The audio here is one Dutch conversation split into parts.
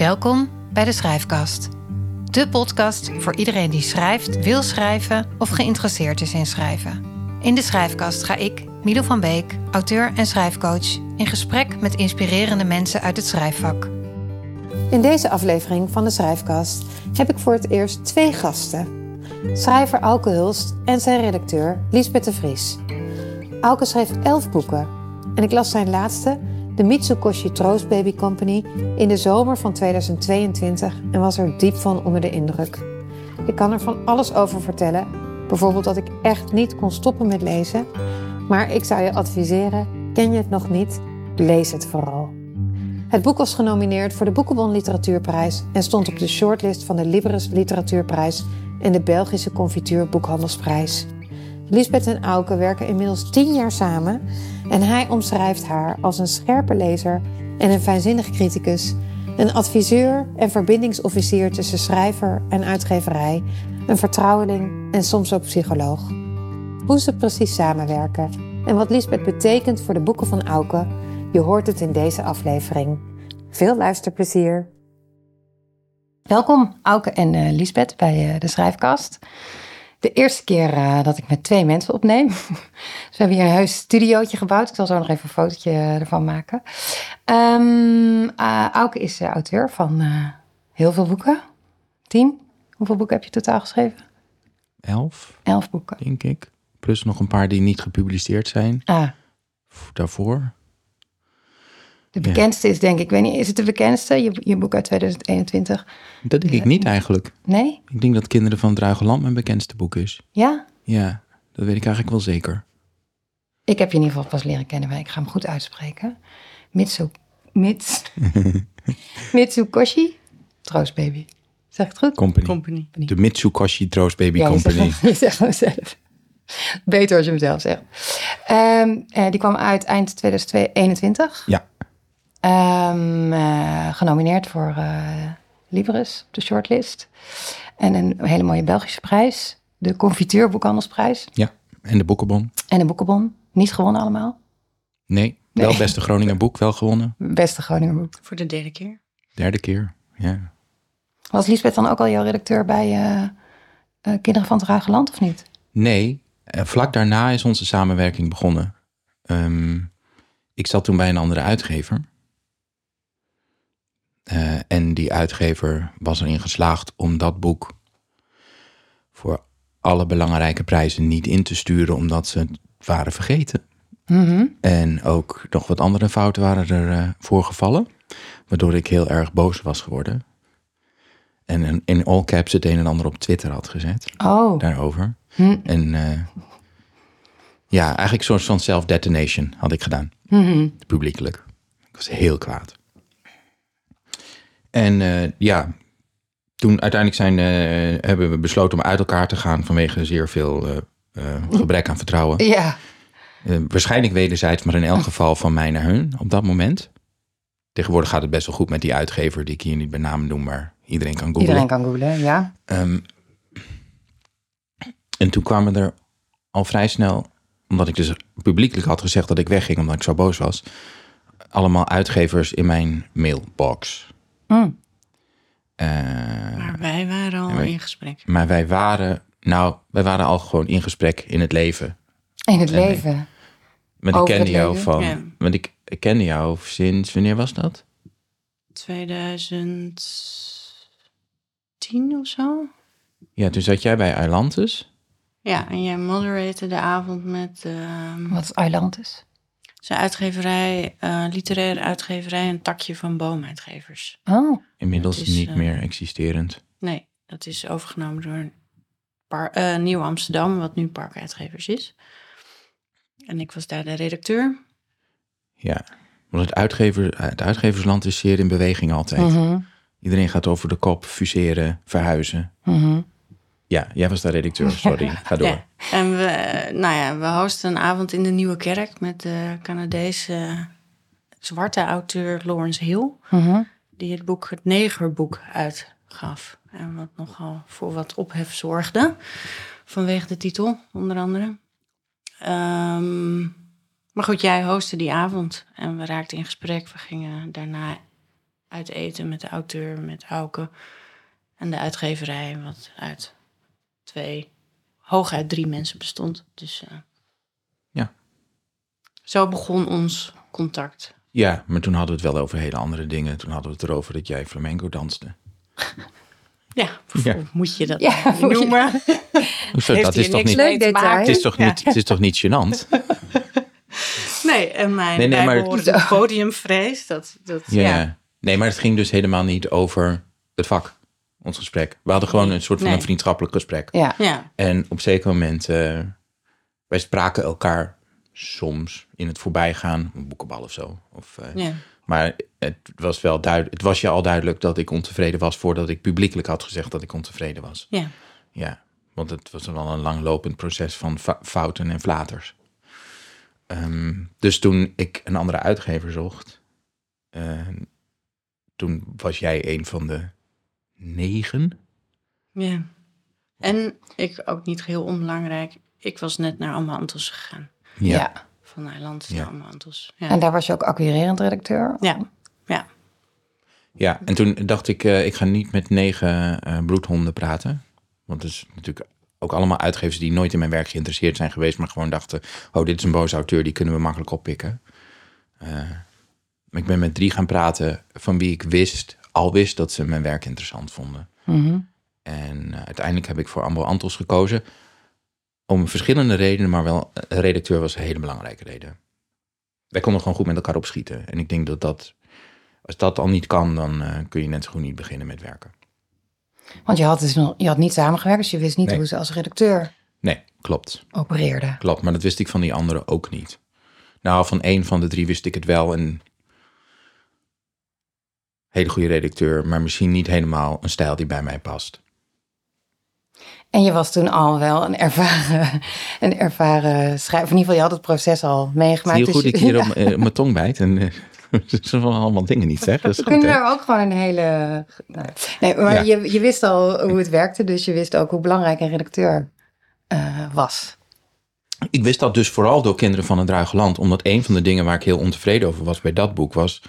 Welkom bij de Schrijfkast. De podcast voor iedereen die schrijft, wil schrijven of geïnteresseerd is in schrijven. In de Schrijfkast ga ik, Milo van Beek, auteur en schrijfcoach, in gesprek met inspirerende mensen uit het schrijfvak. In deze aflevering van de Schrijfkast heb ik voor het eerst twee gasten. Schrijver Auke Hulst en zijn redacteur Liesbeth de Vries. Auke schreef elf boeken en ik las zijn laatste, de Mitsukoshi Troost Baby Company, in de zomer van 2022 en was er diep van onder de indruk. Ik kan er van alles over vertellen, bijvoorbeeld dat ik echt niet kon stoppen met lezen, maar ik zou je adviseren, ken je het nog niet, lees het vooral. Het boek was genomineerd voor de Boekenbon Literatuurprijs en stond op de shortlist van de Libris Literatuurprijs en de Belgische Confituur Boekhandelsprijs. Lisbeth en Auke werken inmiddels tien jaar samen en hij omschrijft haar als een scherpe lezer en een fijnzinnig criticus, een adviseur en verbindingsofficier tussen schrijver en uitgeverij, een vertrouweling en soms ook psycholoog. Hoe ze precies samenwerken en wat Lisbeth betekent voor de boeken van Auke, je hoort het in deze aflevering. Veel luisterplezier. Welkom Auke en uh, Lisbeth bij uh, de Schrijfkast de eerste keer uh, dat ik met twee mensen opneem. dus we hebben hier een heus studiootje gebouwd. Ik zal zo nog even een fotootje ervan maken. Um, uh, Auke is auteur van heel veel boeken. Tien? Hoeveel boeken heb je totaal geschreven? Elf. Elf boeken. Denk ik. Plus nog een paar die niet gepubliceerd zijn. Ah. Daarvoor. De bekendste is denk ik, ik weet niet, is het de bekendste? Je, je boek uit 2021. Dat denk ik niet eigenlijk. Nee? Ik denk dat Kinderen van het Druige Land mijn bekendste boek is. Ja? Ja, dat weet ik eigenlijk wel zeker. Ik heb je in ieder geval pas leren kennen, maar ik ga hem goed uitspreken. Mitsu, Mits, Mitsukoshi Troostbaby. Zeg ik het goed? Company. Company. De Mitsukoshi Troost Baby Ja, Company. zegt, je zegt hem zelf. Beter als je hem zelf zegt. Ehm, eh, die kwam uit eind 2021. Ja. Ehm, eh, genomineerd voor eh Libris op de shortlist. En een hele mooie Belgische prijs. De Confiteur Boekhandelsprijs. Ja, en de Boekenbon. En de Boekenbon. Niet gewonnen allemaal. Nee, wel beste Groninger boek, wel gewonnen. Beste Groninger boek. Voor de derde keer. Derde keer, ja. Was Lisbeth dan ook al jouw redacteur bij eh, Kinderen van het Ruige Land of niet? Nee, en vlak daarna is onze samenwerking begonnen. Ehm, ik zat toen bij een andere uitgever. Eh, en die uitgever was erin geslaagd om dat boek voor alle belangrijke prijzen niet in te sturen, omdat ze het waren vergeten. Mhm. En ook nog wat andere fouten waren er eh, voorgevallen, waardoor ik heel erg boos was geworden. En in- in all caps het een en ander op Twitter had gezet Oh. daarover. Hm. En eh, ja, eigenlijk een soort van self-detonation had ik gedaan, Mhm. publiekelijk. Ik was heel kwaad. En eh, ja, toen uiteindelijk zijn, eh, hebben we besloten om uit elkaar te gaan vanwege zeer veel eh, gebrek aan vertrouwen. Ja. Waarschijnlijk wederzijds, maar in elk geval van mij naar hun op dat moment. Tegenwoordig gaat het best wel goed met die uitgever, die ik hier niet bij naam noem, maar iedereen kan googlen. Iedereen kan googlen, ja. Ehm, en toen kwamen er al vrij snel, omdat ik dus publiekelijk had gezegd dat ik wegging omdat ik zo boos was, allemaal uitgevers in mijn mailbox. Mm. Eh, Maar wij waren al in gesprek. maar wij waren, nou, wij waren al gewoon in gesprek in het leven. In het leven. Want ik kende het jou leven? van, Ja. want ik, ik kende jou sinds, wanneer was dat? 2010 of zo. Ja, toen zat jij bij Atlantis. Ja, en jij moderate de avond met ehm Wat is Islandus? Zijn uitgeverij, eh, literaire uitgeverij, een takje van boomuitgevers. Oh. Inmiddels is, niet eh, meer existerend. Nee, dat is overgenomen door Par- eh, Nieuw Amsterdam, wat nu Parkuitgevers is. En ik was daar de redacteur. Ja, want het, uitgever, het uitgeversland is zeer in beweging altijd. Mhm. Iedereen gaat over de kop, fuseren, verhuizen. Mhm. Ja, jij was daar redacteur, sorry. Ga door. Ja. En we, nou ja, we hosten een avond in de Nieuwe Kerk met de Canadese zwarte auteur Lawrence Hill. Mhm. Die het boek Het Negerboek uitgaf. En wat nogal voor wat ophef zorgde. Vanwege de titel, onder andere. Ehm, maar goed, jij hostte die avond. En we raakten in gesprek. We gingen daarna uit eten met de auteur, met Auke. En de uitgeverij, wat uit twee, hooguit drie mensen bestond. Dus eh, Ja. Zo begon ons contact. Ja, maar toen hadden we het wel over hele andere dingen. Toen hadden we het erover dat jij flamenco danste. Ja, moet je dat Ja, moet je- noemen? Hoezo, Heeft dat is toch niet, Leuk detail. het is toch niet, het is toch niet gênant? Nee, en mijn Nee, nee, maar- podiumvrees, dat, dat Ja. ja. Nee, maar het ging dus helemaal niet over het vak, ons gesprek. We hadden gewoon een soort van Nee. een vriendschappelijk gesprek. Ja. ja. En op zeker moment, eh, wij spraken elkaar soms in het voorbijgaan, een boekenbal of zo. Of, eh, ja. Maar het was wel duidelijk, het was je al duidelijk dat ik ontevreden was voordat ik publiekelijk had gezegd dat ik ontevreden was. ja. Ja, want het was wel een langlopend proces van fouten en flaters. Ehm, dus toen ik een andere uitgever zocht, eh, toen was jij een van de negen. Ja. En ik ook niet heel onbelangrijk. Ik was net naar Amantos gegaan. Ja. Van Nederland Ja. naar Amantos. Ja. En daar was je ook acquirerend redacteur. ja. Ja. Ja, en toen dacht ik, eh, ik ga niet met negen eh, bloedhonden praten. Want het is natuurlijk ook allemaal uitgevers die nooit in mijn werk geïnteresseerd zijn geweest, maar gewoon dachten, oh, dit is een boze auteur, die kunnen we makkelijk oppikken. Eh, maar ik ben met drie gaan praten van wie ik wist, al wist dat ze mijn werk interessant vonden. Mhm. En eh, uiteindelijk heb ik voor Ambo Antos gekozen. Om verschillende redenen, maar wel een redacteur was een hele belangrijke reden. Wij konden gewoon goed met elkaar opschieten. En ik denk dat dat, als dat al niet kan, dan eh, kun je net zo goed niet beginnen met werken. Want je had dus nog, je had niet samengewerkt, dus je wist niet Nee. hoe ze als redacteur Nee, klopt. opereerde. Klopt, maar dat wist ik van die anderen ook niet. Nou, van één van de drie wist ik het wel. En hele goede redacteur, maar misschien niet helemaal een stijl die bij mij past. En je was toen al wel een ervaren, een ervaren schrijver. In ieder geval, je had het proces al meegemaakt. Dus goed, ik hier op eh, mijn tong bijt. En eh, zijn wel allemaal dingen niet zeggen. We goed, kunnen daar ook gewoon een hele... nou, Nee, maar Ja. je, je wist al hoe het werkte, dus je wist ook hoe belangrijk een redacteur eh, was. Ik wist dat dus vooral door Kinderen van het Ruige Land. Omdat een van de dingen waar ik heel ontevreden over was bij dat boek was...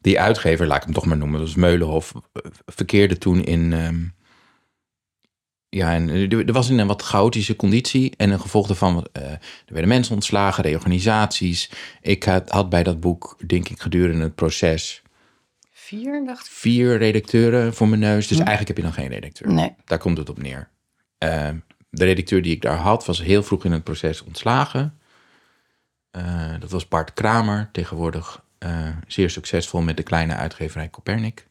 Die uitgever, laat ik hem toch maar noemen, dat was Meulenhof, eh, verkeerde toen in... ehm, ja, en er er was in een wat chaotische conditie. En een gevolg daarvan, eh, er werden mensen ontslagen, reorganisaties. Ik had, had bij dat boek, denk ik, gedurende het proces... Vier, dacht ik. vier redacteuren voor mijn neus. Dus eigenlijk heb je dan geen redacteur. Nee. Daar komt het op neer. Eh, de redacteur die ik daar had, was heel vroeg in het proces ontslagen. Eh, dat was Bart Kramer, tegenwoordig eh, zeer succesvol met de kleine uitgeverij Copernic.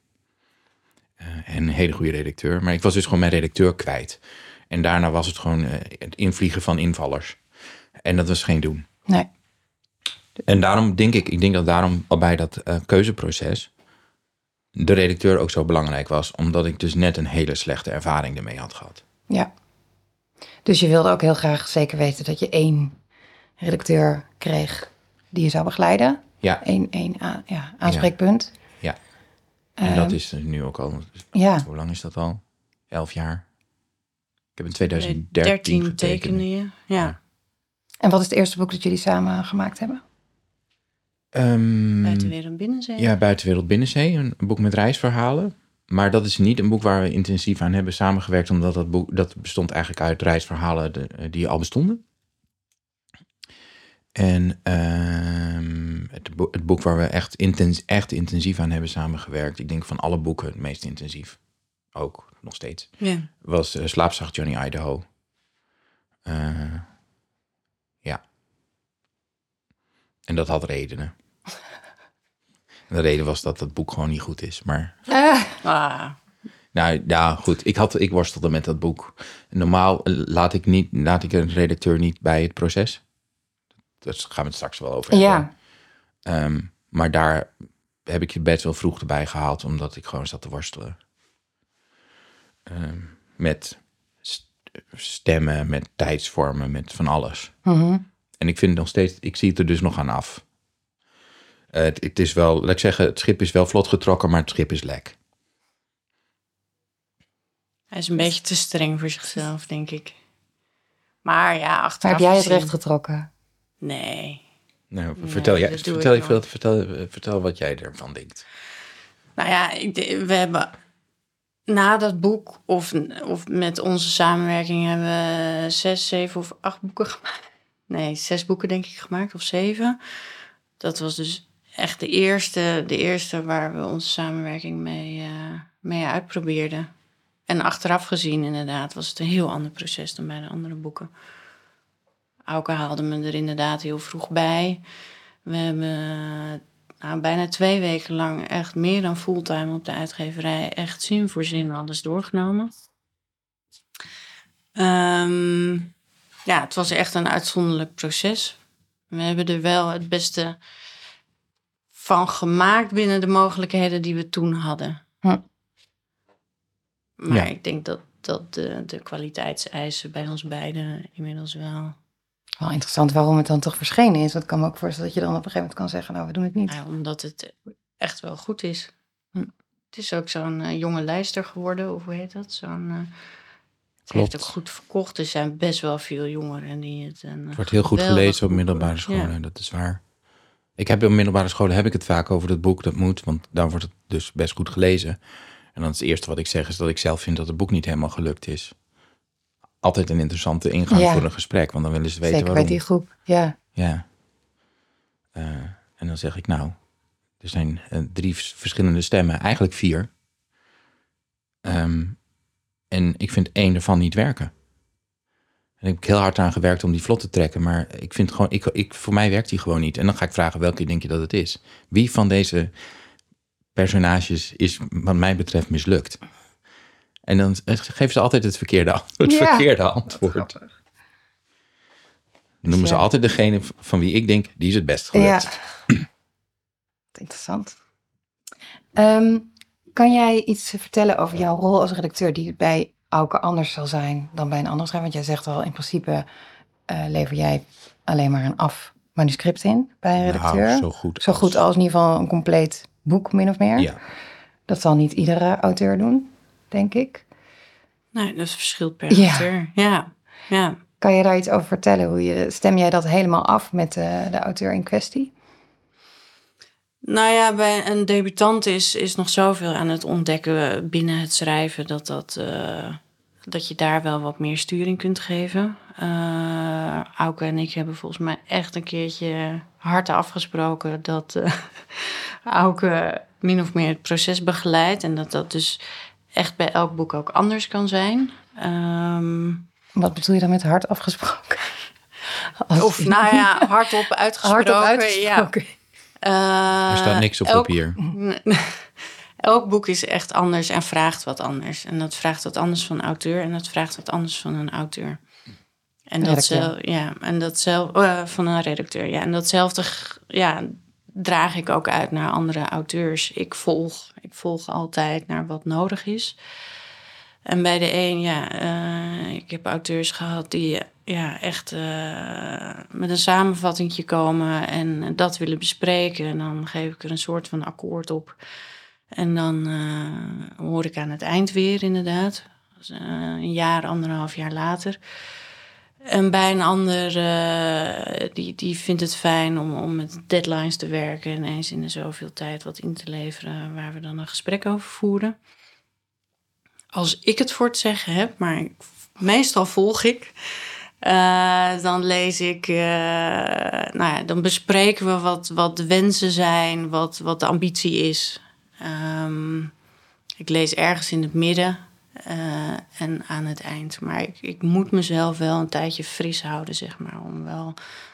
Eh, en een hele goede redacteur. Maar ik was dus gewoon mijn redacteur kwijt. En daarna was het gewoon eh, het invliegen van invallers. En dat was geen doen. Nee. En daarom denk ik, ik denk dat daarom al bij dat keuzeproces de redacteur ook zo belangrijk was. Omdat ik dus net een hele slechte ervaring ermee had gehad. Ja. Dus je wilde ook heel graag zeker weten dat je één redacteur kreeg die je zou begeleiden. Ja, Eén, één a- ja, aanspreekpunt. ja. En dat is dus nu ook al, Ja. hoe lang is dat al? Elf jaar. Ik heb in 2013 Dertien je. Ja. En wat is het eerste boek dat jullie samen gemaakt hebben? Ehm, Buitenwereld binnenzee. Ja, Buitenwereld Binnenzee, een boek met reisverhalen. Maar dat is niet een boek waar we intensief aan hebben samengewerkt, omdat dat boek dat bestond eigenlijk uit reisverhalen de- die al bestonden. En ehm, het, boek, het boek waar we echt, intens, echt intensief aan hebben samengewerkt, ik denk van alle boeken het meest intensief, ook nog steeds, Ja. was uh, Slaapzacht Johnny Idaho. Eh, ja. En dat had redenen. En de reden was dat het boek gewoon niet goed is. Maar Ah, nou ja, goed. Ik, had, ik worstelde met dat boek. Normaal eh, laat ik, niet, laat ik een redacteur niet bij het proces. Daar gaan we het straks wel over hebben. Ja. Ehm, maar daar heb ik je best wel vroeg erbij gehaald, omdat ik gewoon zat te worstelen. Ehm, met st- stemmen, met tijdsvormen, met van alles. Mhm. En ik vind nog steeds, ik zie het er dus nog aan af. Eh, het, het is wel, laat ik zeggen, het schip is wel vlot getrokken, maar het schip is lek. hij is een beetje te streng voor zichzelf, denk ik. Maar ja, achteraf Maar heb jij het gezien- recht getrokken? Nee. Nou, Nee, vertel, jij, vertel, ik vertel, vertel, vertel wat jij ervan denkt. Nou ja, we hebben na dat boek of, of met onze samenwerking hebben we zes, zeven of acht boeken gemaakt. Nee, zes boeken denk ik gemaakt of zeven. Dat was dus echt de eerste, de eerste waar we onze samenwerking mee, eh, mee uitprobeerden. En achteraf gezien inderdaad was het een heel ander proces dan bij de andere boeken. Auke haalde me er inderdaad heel vroeg bij. We hebben nou, bijna twee weken lang echt meer dan fulltime op de uitgeverij echt zin voor zin alles doorgenomen. Ehm, ja, het was echt een uitzonderlijk proces. We hebben er wel het beste van gemaakt binnen de mogelijkheden die we toen hadden. Hm. Maar Ja. ik denk dat, dat de, de kwaliteitseisen bij ons beiden inmiddels wel Wel interessant waarom het dan toch verschenen is. Want ik kan me ook voorstellen dat je dan op een gegeven moment kan zeggen, nou, we doen het niet. Ja, omdat het echt wel goed is. Hm. Het is ook zo'n eh, jonge lijster geworden, of hoe heet dat? Zo'n, eh, het Klopt. heeft ook goed verkocht. Er zijn best wel veel jongeren die het... Een, Het wordt heel goed gelezen op middelbare scholen, Ja. dat is waar. Ik heb op middelbare scholen heb ik het vaak over dat boek, dat moet, want dan wordt het dus best goed gelezen. En dan is het eerste wat ik zeg is dat ik zelf vind dat het boek niet helemaal gelukt is. Altijd een interessante ingang Ja. voor een gesprek, want dan willen ze weten Zeker bij waarom. die groep, ja. Ja. Eh, en dan zeg ik nou, er zijn eh, drie vers- verschillende stemmen, eigenlijk vier. Ehm, en ik vind één ervan niet werken. En ik heb heel hard aan gewerkt om die vlot te trekken, maar ik vind gewoon, ik, ik, voor mij werkt die gewoon niet. En dan ga ik vragen, welke denk je dat het is? Wie van deze personages is wat mij betreft mislukt? En dan geven ze altijd het verkeerde, an- het Ja. verkeerde antwoord. Dan noemen ze Ja. altijd degene van wie ik denk, die is het best gelukt. Ja. Interessant. Ehm, kan jij iets vertellen over jouw rol als redacteur die bij Auke anders zal zijn dan bij een andere schrijver? Want jij zegt al, in principe eh, lever jij alleen maar een af manuscript in bij een redacteur. Nou, zo goed. Zo goed als in ieder geval een compleet boek, min of meer. Ja. Dat zal niet iedere auteur doen, denk ik. Nee, dat verschilt per auteur. Ja, ja. Kan je daar iets over vertellen? Hoe je, stem jij dat helemaal af met de, de auteur in kwestie? Nou ja, bij een debutant is, is nog zoveel aan het ontdekken binnen het schrijven dat, dat, eh, dat je daar wel wat meer sturing kunt geven. Eh Auke en ik hebben volgens mij echt een keertje hard afgesproken dat eh Auke min of meer het proces begeleidt en dat dat dus echt bij elk boek ook anders kan zijn. Ehm, Wat bedoel je dan met hard afgesproken? Als- of nou ja, hardop uitgesproken. hardop Ja. uitgesproken. Eh, Er staat niks op elk- papier. Elk boek is echt anders en vraagt wat anders. En dat vraagt wat anders van een auteur en dat vraagt wat anders van een auteur. En dat, Redacteur. zelf, ja, en dat zelf, eh, van een redacteur. Ja, en datzelfde ja, draag ik ook uit naar andere auteurs. Ik volg, ik volg altijd naar wat nodig is. En bij de een, ja, eh, ik heb auteurs gehad die ja, echt eh, met een samenvattingje komen en dat willen bespreken. En dan geef ik er een soort van akkoord op. En dan eh, hoor ik aan het eind weer, inderdaad. Dus, een jaar, anderhalf jaar later. En bij een ander, eh, die, die vindt het fijn om, om met deadlines te werken en eens in de zoveel tijd wat in te leveren waar we dan een gesprek over voeren. Als ik het voor het zeggen heb, maar meestal volg ik, eh, dan lees ik, eh, nou ja, dan bespreken we wat, wat de wensen zijn, wat, wat de ambitie is. Ehm, ik lees ergens in het midden eh, en aan het eind. Maar ik, ik moet mezelf wel een tijdje fris houden, zeg maar. Om wel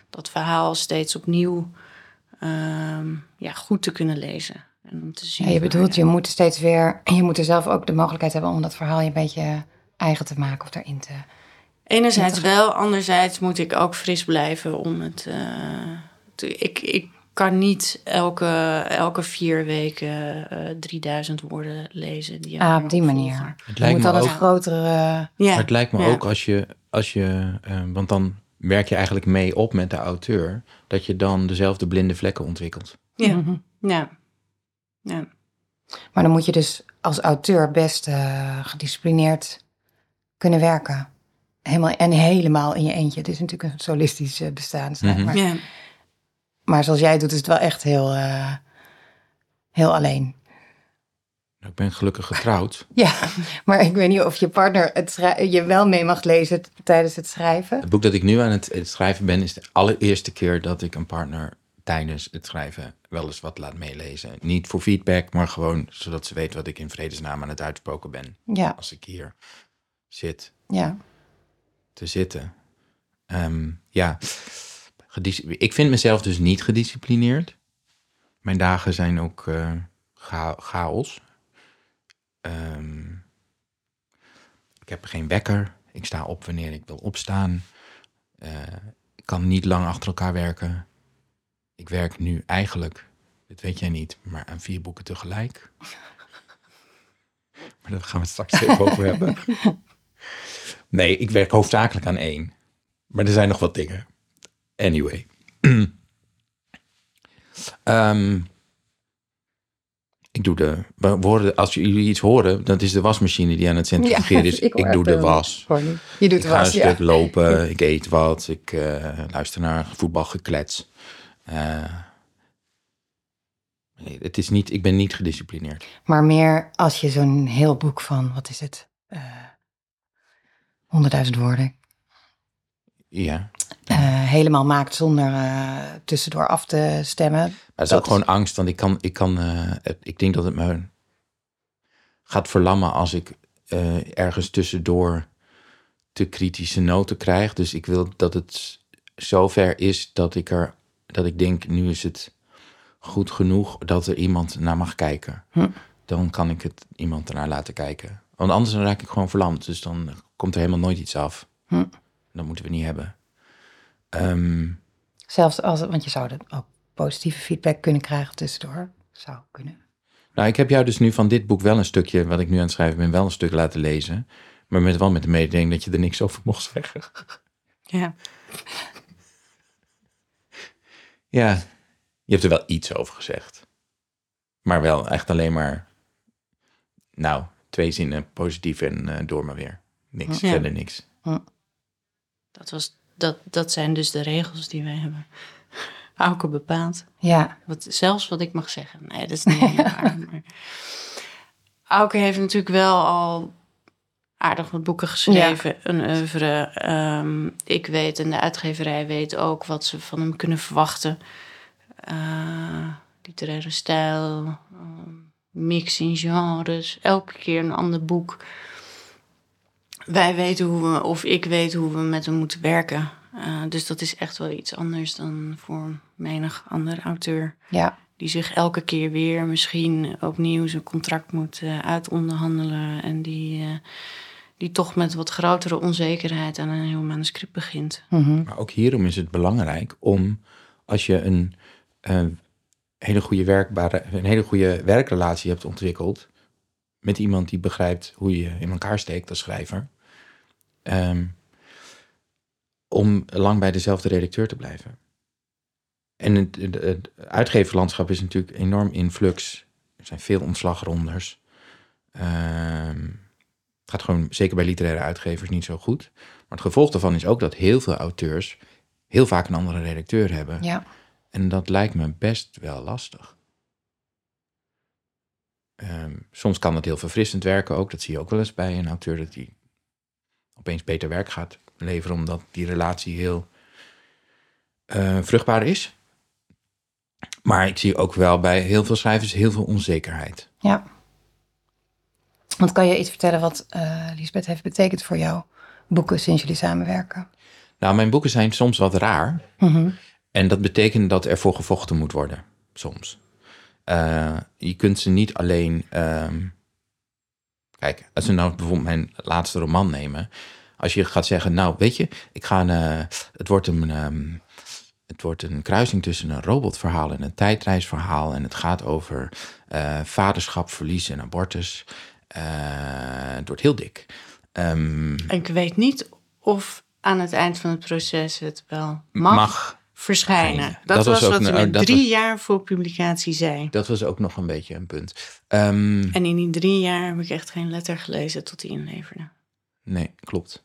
dat verhaal steeds opnieuw ehm, ja, goed te kunnen lezen. En om te zien Ja, je bedoelt, je moet steeds weer, je moet er zelf ook de mogelijkheid hebben om dat verhaal je een beetje eigen te maken of erin te. Enerzijds wel, anderzijds moet ik ook fris blijven om het. eh, te- ik, ik kan niet elke, elke vier weken eh 3000 woorden lezen. Die Ah, op die manier. Het Je lijkt moet me dan een ook, grotere. Ja, maar het lijkt me ja. ook als je, als je eh, want dan werk je eigenlijk mee op met de auteur, dat je dan dezelfde blinde vlekken ontwikkelt. Ja, Mhm. ja. ja. Maar dan moet je dus als auteur best eh, gedisciplineerd kunnen werken. Helemaal, en helemaal in je eentje. Het is natuurlijk een solistisch eh, bestaan. Mhm. maar. ja. Maar zoals jij doet, is het wel echt heel, eh, heel alleen. Ik ben gelukkig getrouwd. Ja, maar ik weet niet of je partner het je wel mee mag lezen tijdens het schrijven. Het boek dat ik nu aan het, het schrijven ben, is de allereerste keer dat ik een partner tijdens het schrijven wel eens wat laat meelezen. Niet voor feedback, maar gewoon zodat ze weet wat ik in vredesnaam aan het uitspoken ben. Ja, Als ik hier zit ja. te zitten. Ehm, ja, ik vind mezelf dus niet gedisciplineerd. Mijn dagen zijn ook eh, cha- chaos. Ehm, ik heb geen wekker. Ik sta op wanneer ik wil opstaan. Eh, ik kan niet lang achter elkaar werken. Ik werk nu eigenlijk, dat weet jij niet, maar aan vier boeken tegelijk. Maar daar gaan we het straks even over hebben. Nee, ik werk hoofdzakelijk aan één. Maar er zijn nog wat dingen. Anyway. Ehm, ik doe de... We horen, als jullie iets horen, dat is de wasmachine die aan het centrifugeren is. Ik, doe de was. Gewoon, je doet Ik de ga een was, ja. stuk lopen, ik eet wat, ik eh, luister naar voetbalgeklets. Eh, nee, het is niet, ik ben niet gedisciplineerd. Maar meer als je zo'n heel boek van, wat is het? Eh, Honderdduizend woorden. Ja, eh, helemaal maakt zonder eh, tussendoor af te stemmen. Maar het is Dat- ook gewoon angst, want ik kan, ik kan, eh, ik denk dat het me gaat verlammen als ik ergens tussendoor te kritische noten krijg. Dus ik wil dat het zover is dat ik er, dat ik denk, nu is het goed genoeg dat er iemand naar mag kijken. Hm. Dan kan ik het iemand ernaar laten kijken. Want anders dan raak ik gewoon verlamd. Dus dan komt er helemaal nooit iets af. Hm. Dat moeten we niet hebben. Ehm, Zelfs als, want je zou er ook positieve feedback kunnen krijgen tussendoor. Zou kunnen. Nou, ik heb jou dus nu van dit boek wel een stukje, wat ik nu aan het schrijven ben, wel een stuk laten lezen. Maar met wel met de mededeling dat je er niks over mocht zeggen. Ja. Ja, je hebt er wel iets over gezegd. Maar wel echt alleen maar, nou, twee zinnen positief en eh, door maar weer. Niks, Ja. verder niks. Dat, was, dat, dat zijn dus de regels die wij hebben. Auke bepaalt. Ja, Wat, zelfs wat ik mag zeggen. Nee, dat is niet helemaal waar. Maar Auke heeft natuurlijk wel al aardig wat boeken geschreven. Een oeuvre. Ehm, ik weet en de uitgeverij weet ook wat ze van hem kunnen verwachten. Eh, literaire stijl, ehm, mix in genres. Elke keer een ander boek. Wij weten hoe we, of ik weet hoe we met hem moeten werken. Eh, dus dat is echt wel iets anders dan voor menig andere auteur ja, die zich elke keer weer misschien opnieuw zijn contract moet eh, uitonderhandelen. En die, eh, die toch met wat grotere onzekerheid aan een heel manuscript begint. mhm, Maar ook hierom is het belangrijk om, als je een, eh, hele goede werkbare, een hele goede werkrelatie hebt ontwikkeld met iemand die begrijpt hoe je in elkaar steekt als schrijver, ehm, om lang bij dezelfde redacteur te blijven. En het, het, het uitgeverlandschap is natuurlijk enorm in flux. Er zijn veel ontslagrondes. Ehm, het gaat gewoon, zeker bij literaire uitgevers, niet zo goed. Maar het gevolg daarvan is ook dat heel veel auteurs heel vaak een andere redacteur hebben. ja. En dat lijkt me best wel lastig. Ehm, soms kan het heel verfrissend werken ook. Dat zie je ook wel eens bij een auteur dat die opeens beter werk gaat leveren omdat die relatie heel eh, vruchtbaar is. Maar ik zie ook wel bij heel veel schrijvers heel veel onzekerheid. ja. Want kan je iets vertellen wat eh Lisbeth heeft betekend voor jou? Boeken sinds jullie samenwerken? Nou, mijn boeken zijn soms wat raar. Mhm. En dat betekent dat er voor gevochten moet worden, soms. Eh, je kunt ze niet alleen. ehm, kijk, als we nou bijvoorbeeld mijn laatste roman nemen. Als je gaat zeggen, nou weet je, ik ga een, eh, het, wordt een, ehm, het wordt een kruising tussen een robotverhaal en een tijdreisverhaal. En het gaat over eh, vaderschap, verlies en abortus. Eh, het wordt heel dik. En ik weet niet of aan het eind van het proces het wel mag, mag. Verschijnen. Dat, Dat was wat een- met dat drie was- jaar voor publicatie zei. Dat was ook nog een beetje een punt. Ehm, En in die drie jaar heb ik echt geen letter gelezen tot die inleverde. Nee, klopt.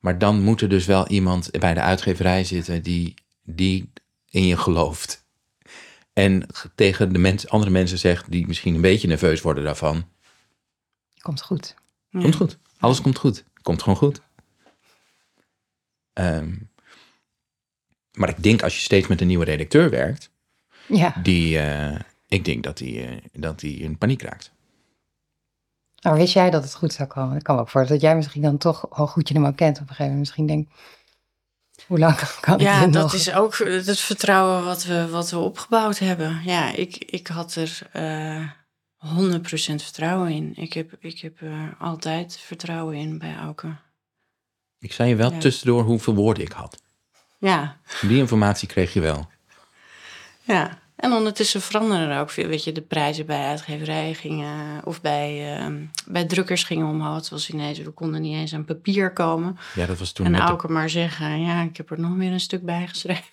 Maar dan moet er dus wel iemand bij de uitgeverij zitten die, die in je gelooft. En tegen de mens, andere mensen zegt die misschien een beetje nerveus worden daarvan. Komt goed. Ja. Komt goed. Alles komt goed. Komt gewoon goed. Ehm, maar ik denk als je steeds met een nieuwe redacteur werkt, Ja. die, eh, ik denk dat die, eh, dat die in paniek raakt. Maar wist jij dat het goed zou komen? Ik kan ook voorstellen dat jij misschien dan toch, hoe goed je hem ook kent, op een gegeven moment misschien denkt, hoe lang kan ik Ja, dit dat nog? is ook het vertrouwen wat we, wat we opgebouwd hebben. Ja, ik, ik had er eh 100% vertrouwen in. Ik heb, ik heb er altijd vertrouwen in bij Auke. Ik zei je wel Ja. tussendoor hoeveel woorden ik had. Ja, Die informatie kreeg je wel. ja. En ondertussen veranderen er ook veel. Weet je, de prijzen bij uitgeverijen gingen... of bij, ehm, bij drukkers gingen omhoog. Het was ineens, we konden niet eens aan papier komen. Ja, dat was toen en de, Auke maar zeggen... ja, ik heb er nog weer een stuk bij geschreven.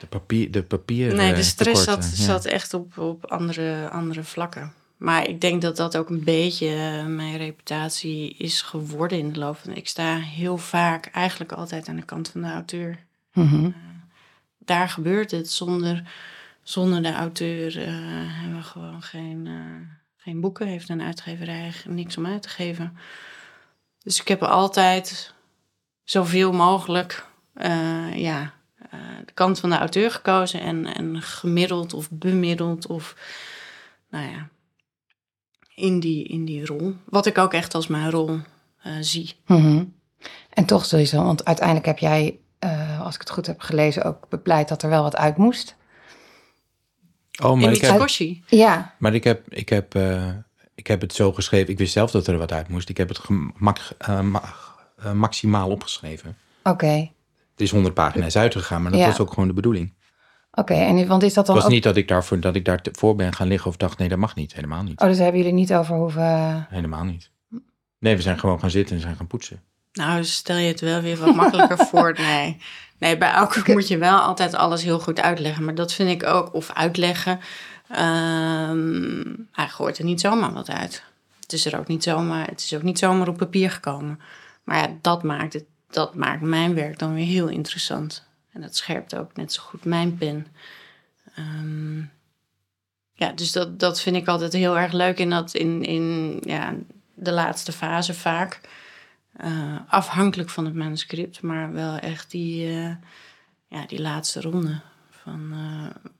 de papier. De papier Nee, eh, de stress zat, ja. zat echt op, op andere, andere vlakken. Maar ik denk dat dat ook een beetje eh, mijn reputatie is geworden in de loop van... Ik sta heel vaak eigenlijk altijd aan de kant van de auteur. Mhm. Daar gebeurt het. Zonder, zonder de auteur eh, hebben we gewoon geen, eh, geen boeken. Heeft een uitgeverij niks om uit te geven. Dus ik heb altijd zoveel mogelijk eh, ja, eh, de kant van de auteur gekozen. En, en gemiddeld of bemiddeld of nou ja, in die, in die rol. Wat ik ook echt als mijn rol eh, zie. Mhm. En toch zo, want uiteindelijk heb jij, eh, als ik het goed heb gelezen, ook bepleit dat er wel wat uit moest. Oh, in maar ik, die heb. Ja, maar ik, heb, ik, heb, eh, ik heb het zo geschreven. Ik wist zelf dat er wat uit moest. Ik heb het gemak, ma- maximaal opgeschreven. oké. Het is 100 pagina's uitgegaan, maar dat Ja. was ook gewoon de bedoeling. Oké, en want is dat Het dan was ook... niet dat ik, daarvoor, dat ik daarvoor ben gaan liggen of dacht, nee, dat mag niet. Helemaal niet. Oh, dus daar hebben jullie niet over hoeven... Helemaal niet. Nee, we zijn gewoon gaan zitten en zijn gaan poetsen. Nou, stel je het wel weer wat makkelijker voor. Nee. nee, bij elke moet je wel altijd alles heel goed uitleggen. Maar dat vind ik ook, of uitleggen. ehm, hij gooit er niet zomaar wat uit. Het is er ook niet zomaar, het is ook niet zomaar op papier gekomen. Maar ja, dat maakt, het, dat maakt mijn werk dan weer heel interessant. En dat scherpt ook net zo goed mijn pen. Ehm, ja, dus dat, dat vind ik altijd heel erg leuk in, dat, in, in ja, de laatste fase vaak. Eh, afhankelijk van het manuscript, maar wel echt die, eh, ja, die laatste ronde. Van eh,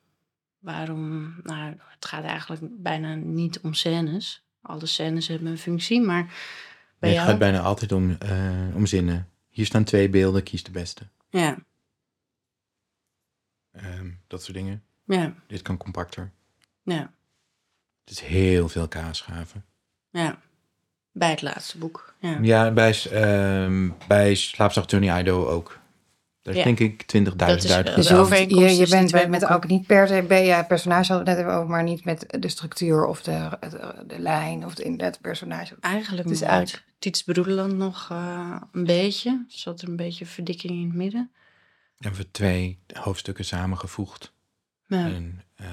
waarom, nou, het gaat eigenlijk bijna niet om scènes. Alle scènes hebben een functie, maar bij Nee, het jou... gaat bijna altijd om, om zinnen. Hier staan twee beelden, kies de beste. Ja, Ehm, dat soort dingen. ja, Dit kan compacter. ja, Het is heel veel kaasschaven. ja. Bij het laatste boek, ja. Ja, bij, ehm bij Slaapzacht Johnny Ido ook. Daar Ja. denk ik 20.000 Dat is uit. wel- Dus de je, je, bent met, ook niet per se bij je personage, hadden we net over, maar niet met de structuur of de, de, de lijn of de, inderdaad het personage. Eigenlijk Het is eigenlijk- Tiets Broederland nog eh, een beetje. Er zat er een beetje verdikking in het midden. Hebben we twee hoofdstukken samengevoegd. Ja, En eh,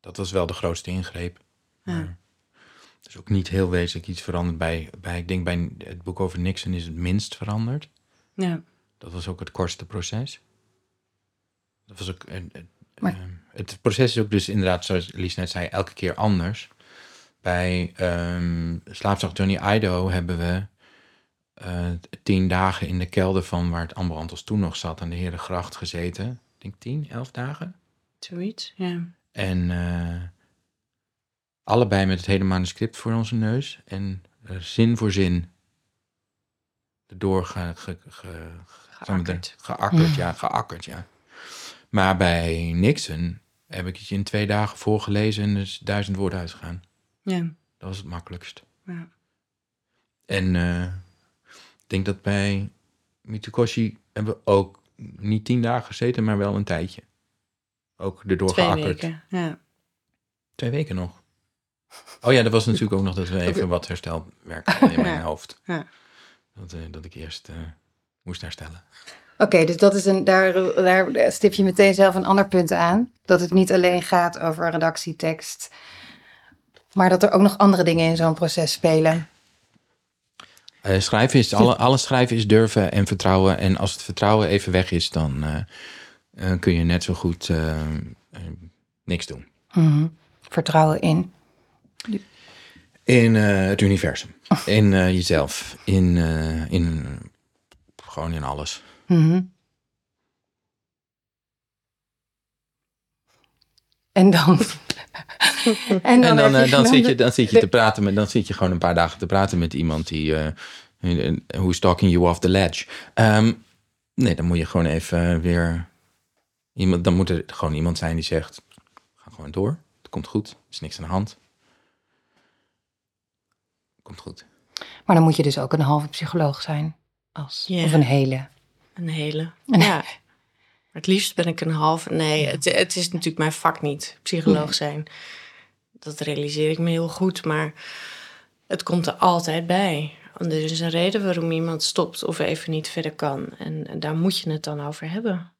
dat was wel de grootste ingreep. Ja. Maar er is ook niet heel wezenlijk iets veranderd bij, bij. Ik denk bij het boek over Nixon is het minst veranderd. ja, Dat was ook het kortste proces. Dat was ook. Maar- ehm, het proces is ook dus inderdaad, zoals Lies net zei, elke keer anders. Bij ehm Slaapzacht Johnny Ido hebben we eh, tien dagen in de kelder van waar het Amberantos toen nog zat, aan de Herengracht gezeten. Ik denk tien, elf dagen. zoiets. Ja, En eh, allebei met het hele manuscript voor onze neus. En zin voor zin erdoor ge, ge, ge, Geakkerd. geakkerd, ja, geakkerd, ja. Maar bij Nixon heb ik het je in twee dagen voorgelezen en is duizend woorden uitgegaan. ja, Dat was het makkelijkst. ja. En eh, denk dat bij Mitukoshi hebben we ook niet tien dagen gezeten, maar wel een tijdje. Ook erdoor Twee geakkerd. weken. Ja. Twee weken nog. Oh ja, dat was natuurlijk ook nog dat we even wat herstelwerk in mijn Ja. hoofd. Ja. Dat, eh, dat ik eerst eh, moest herstellen. Oké, dus dat is een, daar, daar stip je meteen zelf een ander punt aan. Dat het niet alleen gaat over redactietekst, maar dat er ook nog andere dingen in zo'n proces spelen. Eh, schrijven is, alle, alles schrijven is durven en vertrouwen. En als het vertrouwen even weg is, dan eh, eh, kun je net zo goed niks doen. Mhm. Vertrouwen in. In het universum. In eh, jezelf. In, in, gewoon in alles. Mhm. En dan. En En dan, eh, dan, zit je, dan zit je te praten met, dan zit je gewoon een paar dagen te praten met iemand die, eh who's talking you off the ledge. Ehm, nee, dan moet je gewoon even weer, iemand, dan moet er gewoon iemand zijn die zegt, ga gewoon door, het komt goed, er is niks aan de hand. Komt goed. Maar dan moet je dus ook een halve psycholoog zijn. Als. Of een hele. Een hele. Ja. Maar het liefst ben ik een halve. Nee, het, het is natuurlijk mijn vak niet, psycholoog zijn. Dat realiseer ik me heel goed, maar het komt er altijd bij. Want er is een reden waarom iemand stopt of even niet verder kan. En, en daar moet je het dan over hebben.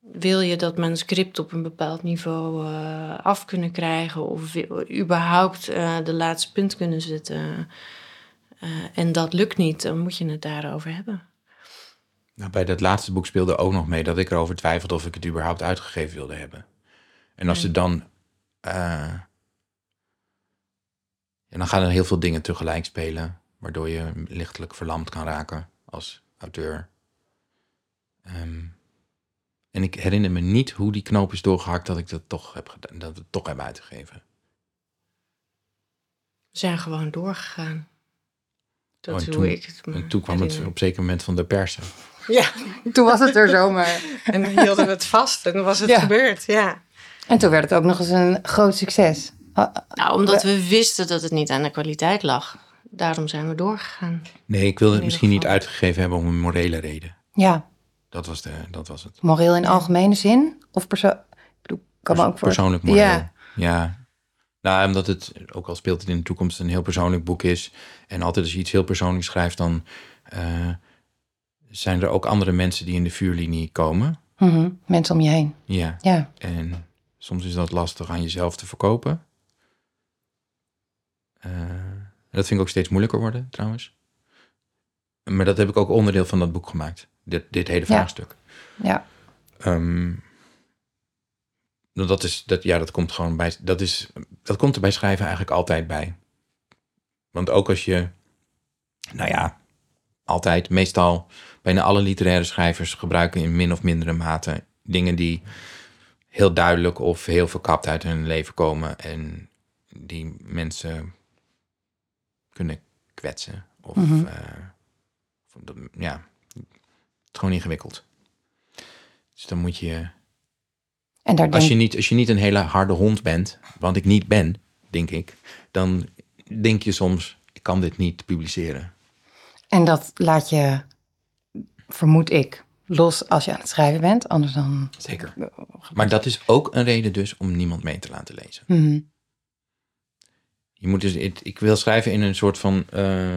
Wil je dat manuscript op een bepaald niveau eh, af kunnen krijgen of überhaupt eh, de laatste punt kunnen zetten? eh, en dat lukt niet, dan moet je het daarover hebben. Nou, bij dat laatste boek speelde ook nog mee dat ik erover twijfelde of ik het überhaupt uitgegeven wilde hebben. En als er dan. eh, ja, dan gaan er heel veel dingen tegelijk spelen, waardoor je lichtelijk verlamd kan raken als auteur. Ehm, en ik herinner me niet hoe die knoop is doorgehakt dat ik dat toch heb gedaan, dat we het toch hebben uitgegeven. We zijn gewoon doorgegaan. Dat Oh, en hoe toen- ik het En toen kwam het op een zeker moment van de persen. Ja, Toen was het er zomaar. en dan hielden we het vast en dan was het Ja. gebeurd, ja. En toen werd het ook nog eens een groot succes. Ah, Nou, omdat we wisten dat het niet aan de kwaliteit lag. Daarom zijn we doorgegaan. Nee, ik wilde het misschien niet uitgegeven hebben om een morele reden. Ja, Dat was, de, dat was het. moreel in algemene zin? Of persoon... Ik bedoel, kan me ook voor... Persoonlijk moreel. Ja. Ja. Nou, omdat het, ook al speelt het in de toekomst, een heel persoonlijk boek is. En altijd als je iets heel persoonlijks schrijft, dan eh, zijn er ook andere mensen die in de vuurlinie komen. Mhm, Mensen om je heen. Ja. Ja. En soms is dat lastig aan jezelf te verkopen. Eh, dat vind ik ook steeds moeilijker worden, trouwens. Maar dat heb ik ook onderdeel van dat boek gemaakt. Dit, dit hele Ja. vraagstuk. Ja. Ehm, nou, dat is, dat, ja, dat komt gewoon bij, dat is, dat komt er bij schrijven eigenlijk altijd bij. Want ook als je, nou ja, altijd, meestal, bijna alle literaire schrijvers gebruiken in min of mindere mate dingen die heel duidelijk of heel verkapt uit hun leven komen en die mensen kunnen kwetsen. Of, Mhm. eh, ja, het is gewoon ingewikkeld. Dus dan moet je, En daar als denk je, niet, als je niet een hele harde hond bent, want ik niet ben, denk ik, dan denk je soms, ik kan dit niet publiceren. En dat laat je, vermoed ik, los als je aan het schrijven bent. Anders dan... Zeker. Maar dat is ook een reden dus om niemand mee te laten lezen. Mhm. Je moet dus, ik, wil schrijven in een soort van eh,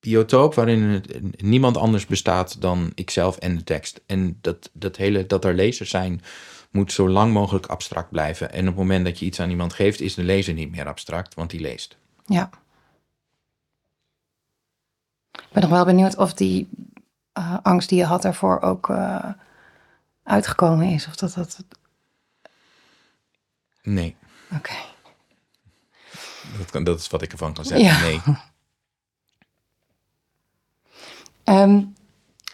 biotoop waarin niemand anders bestaat dan ikzelf en de tekst. En dat, dat hele, dat er lezers zijn, moet zo lang mogelijk abstract blijven. En op het moment dat je iets aan iemand geeft, is de lezer niet meer abstract, want die leest. Ja. Ik ben nog wel benieuwd of die eh, angst die je had daarvoor ook eh, uitgekomen is. Of dat dat... Nee, Oké. dat, kan, dat is wat ik ervan kan zeggen. Ja. Nee. Ehm,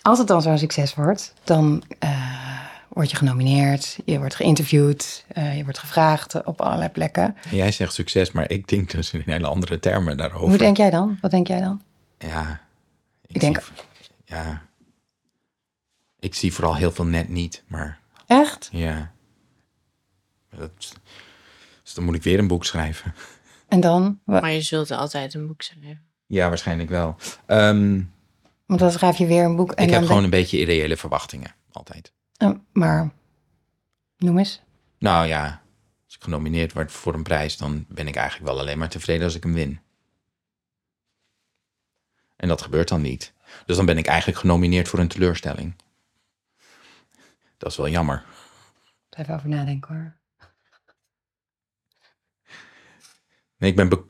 als het dan zo'n succes wordt, dan eh, word je genomineerd, je wordt geïnterviewd, je wordt gevraagd op allerlei plekken. En Jij zegt succes, maar ik denk dus in hele andere termen daarover. Hoe denk jij dan? Wat denk jij dan? Ja. Ik denk- zie- ja. Ik zie vooral heel veel net niet, maar Echt? ja. Dat, dus dan moet ik weer een boek schrijven. En dan? Maar je zult altijd een boek schrijven. Ja, waarschijnlijk wel. Ehm, Want dan schrijf je weer een boek. En ik dan heb gewoon denk- een beetje irreële verwachtingen, altijd. Eh, maar, noem eens. Nou ja, als ik genomineerd word voor een prijs, dan ben ik eigenlijk wel alleen maar tevreden als ik hem win. En dat gebeurt dan niet. Dus dan ben ik eigenlijk genomineerd voor een teleurstelling. Dat is wel jammer. Even over nadenken hoor. Nee, ik ben. be-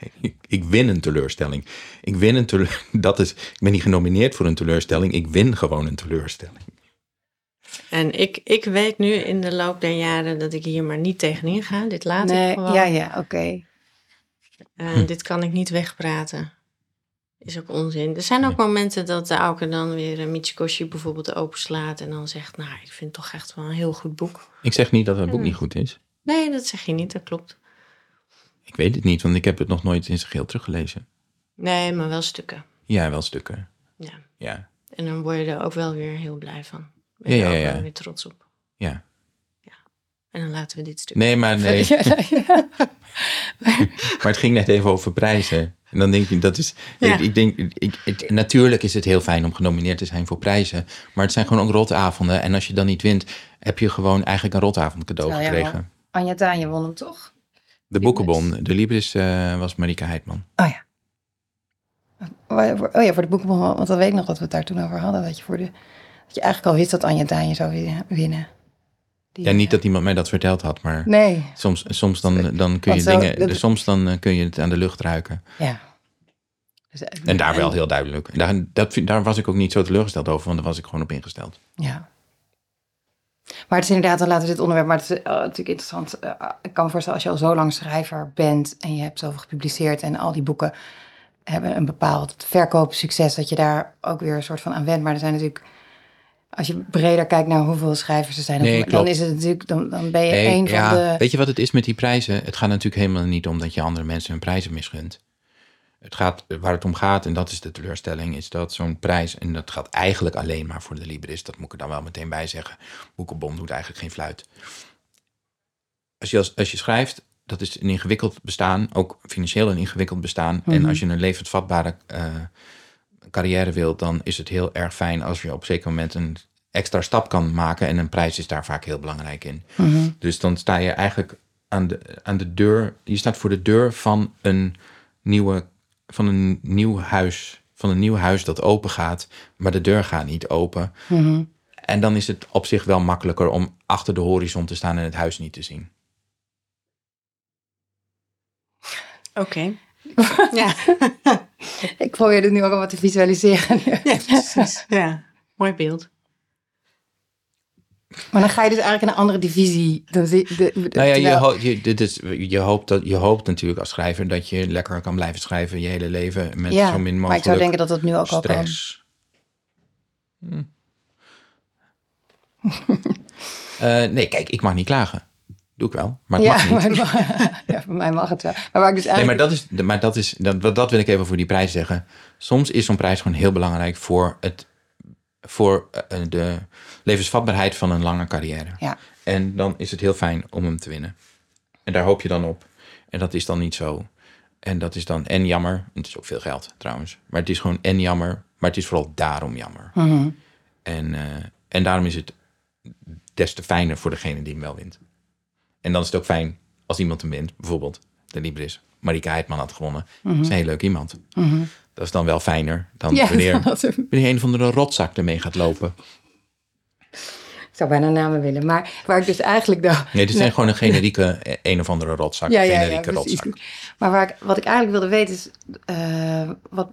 ik win een teleurstelling. Ik win een teleur... Dat is. Ik ben niet genomineerd voor een teleurstelling. Ik win gewoon een teleurstelling. En ik, ik weet nu in de loop der jaren dat ik hier maar niet tegenin ga. Dit laat ik Nee, gewoon. ja, ja, oké. Eh, Hm. Dit kan ik niet wegpraten. Is ook onzin. Er zijn ook momenten dat de Auke dan weer uh, Michikoshi bijvoorbeeld openslaat en dan zegt, nou, ik vind het toch echt wel een heel goed boek. Ik zeg niet dat het boek Ja. niet goed is. Nee, dat zeg je niet, dat klopt. Ik weet het niet, want ik heb het nog nooit in zijn geheel teruggelezen. Nee, maar wel stukken. Ja, wel stukken. Ja. Ja, En dan word je er ook wel weer heel blij van. Ben Ja, je ja, ook ja. wel weer trots op. ja. En dan laten we dit stuk. Nee, maar nee. Ja, ja. Maar het ging net even over prijzen. En dan denk je, dat is. Ja. Ik, ik denk, ik, het- natuurlijk is het heel fijn om genomineerd te zijn voor prijzen. Maar het zijn gewoon ook rotavonden. En als je dan niet wint, heb je gewoon eigenlijk een rotavond cadeau jij gekregen. Anja Tanje won hem toch? De boekenbon, de Libris eh, was Marika Heidman. Oh ja. Oh ja, voor de boekenbon, want dan weet ik nog dat we het daar toen over hadden. Dat je, voor de, dat je eigenlijk al wist dat Anja Tanje zou wi- winnen. Die, Ja, niet eh, dat iemand mij dat verteld had, maar Nee, soms, soms dan, dan kun je zo- dingen, dat- soms dan eh, kun je het aan de lucht ruiken. ja. Dus, eh, En daar wel heel duidelijk. En Daar, dat, daar was ik ook niet zo teleurgesteld over, want daar was ik gewoon op ingesteld. Ja. Maar het is inderdaad, dan laten we dit onderwerp, maar het is natuurlijk interessant. Ik kan me voorstellen, als je al zo lang schrijver bent en je hebt zoveel gepubliceerd en al die boeken hebben een bepaald verkoopsucces, dat je daar ook weer een soort van aan went. Maar er zijn natuurlijk, als je breder kijkt naar hoeveel schrijvers er zijn, Nee, dan is het natuurlijk, dan, dan ben je Nee, een van de... Weet je wat het is met die prijzen? Het gaat natuurlijk helemaal niet om dat je andere mensen hun prijzen misgunt. Het gaat, waar het om gaat, en dat is de teleurstelling, is dat zo'n prijs, en dat gaat eigenlijk alleen maar voor de Libris, dat moet ik er dan wel meteen bij zeggen. Boekenbon doet eigenlijk geen fluit. Als je, als, als je schrijft, dat is een ingewikkeld bestaan, ook financieel een ingewikkeld bestaan. En als je een levensvatbare eh, carrière wilt, dan is het heel erg fijn als je op een zeker moment een extra stap kan maken. En een prijs is daar vaak heel belangrijk in. Mhm. Dus dan sta je eigenlijk aan de, aan de deur. Je staat voor de deur van een nieuwe, van een nieuw huis. Van een nieuw huis dat open gaat, maar de deur gaat niet open. Mhm. En dan is het op zich wel makkelijker om achter de horizon te staan en het huis niet te zien. Oké. Ja. Ik probeer dit nu ook al wat te visualiseren. ja, precies. Ja, mooi beeld. Maar dan ga je dus eigenlijk in een andere divisie. Dan zie, de, de- Nou ja, je, ho- je, dit is, je, hoopt dat, je hoopt natuurlijk als schrijver dat je lekker kan blijven schrijven je hele leven met ja, zo min maar mogelijk ik zou denken dat dat nu ook al kan. stress. Hm. Eh, nee, kijk, ik mag niet klagen. Doe ik wel, maar het ja, mag niet. maar ja, voor mij mag het wel. Maar waar ik dus Nee, eigenlijk... maar dat is, maar dat is, dat, dat wil ik even voor die prijs zeggen. Soms is zo'n prijs gewoon heel belangrijk voor, het, voor eh, de levensvatbaarheid van een lange carrière. Ja. En dan is het heel fijn om hem te winnen. En daar hoop je dan op. En dat is dan niet zo. En dat is dan en jammer. Het is ook veel geld trouwens. Maar het is gewoon en jammer. Maar het is vooral daarom jammer. Mhm. En, eh, en daarom is het des te fijner voor degene die hem wel wint. En dan is het ook fijn als iemand hem wint. Bijvoorbeeld de Libris. Marika Heidman had gewonnen. Dat is een heel leuk iemand. Dat is dan wel fijner dan. Ja, wanneer, wanneer een van de rotzak ermee gaat lopen. ik zou bijna namen willen. Maar waar ik dus eigenlijk... dan Nee, dit zijn gewoon een generieke, een of andere rotzak. Ja, generieke rotzak. Maar waar ik, wat ik eigenlijk wilde weten is... eh, wat,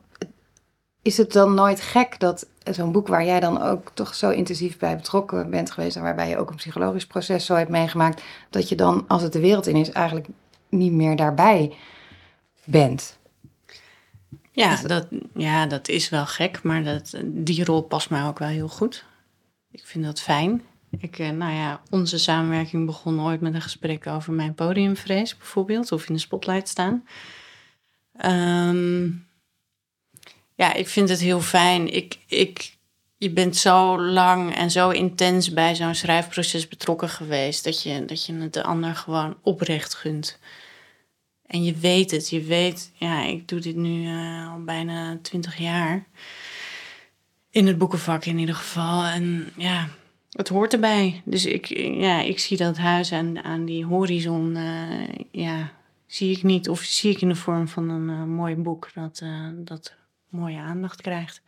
is het dan nooit gek dat zo'n boek waar jij dan ook toch zo intensief bij betrokken bent geweest... en waarbij je ook een psychologisch proces zo hebt meegemaakt... dat je dan, als het de wereld in is, eigenlijk niet meer daarbij bent? Ja dat, ja, dat is wel gek, maar dat, die rol past mij ook wel heel goed. Ik vind dat fijn. Ik, eh, nou ja, onze samenwerking begon ooit met een gesprek over mijn podiumvrees bijvoorbeeld, of in de spotlight staan. Ehm, ja, ik vind het heel fijn. Ik, ik, je bent zo lang en zo intens bij zo'n schrijfproces betrokken geweest, dat je, dat je het de ander gewoon oprecht gunt. En je weet het, je weet, ja, ik doe dit nu eh, al bijna twintig jaar. In het boekenvak in ieder geval. En ja, het hoort erbij. Dus ik, ja, ik zie dat huis aan, aan die horizon, eh, ja, zie ik niet. Of zie ik in de vorm van een eh, mooi boek dat, dat mooie aandacht krijgt.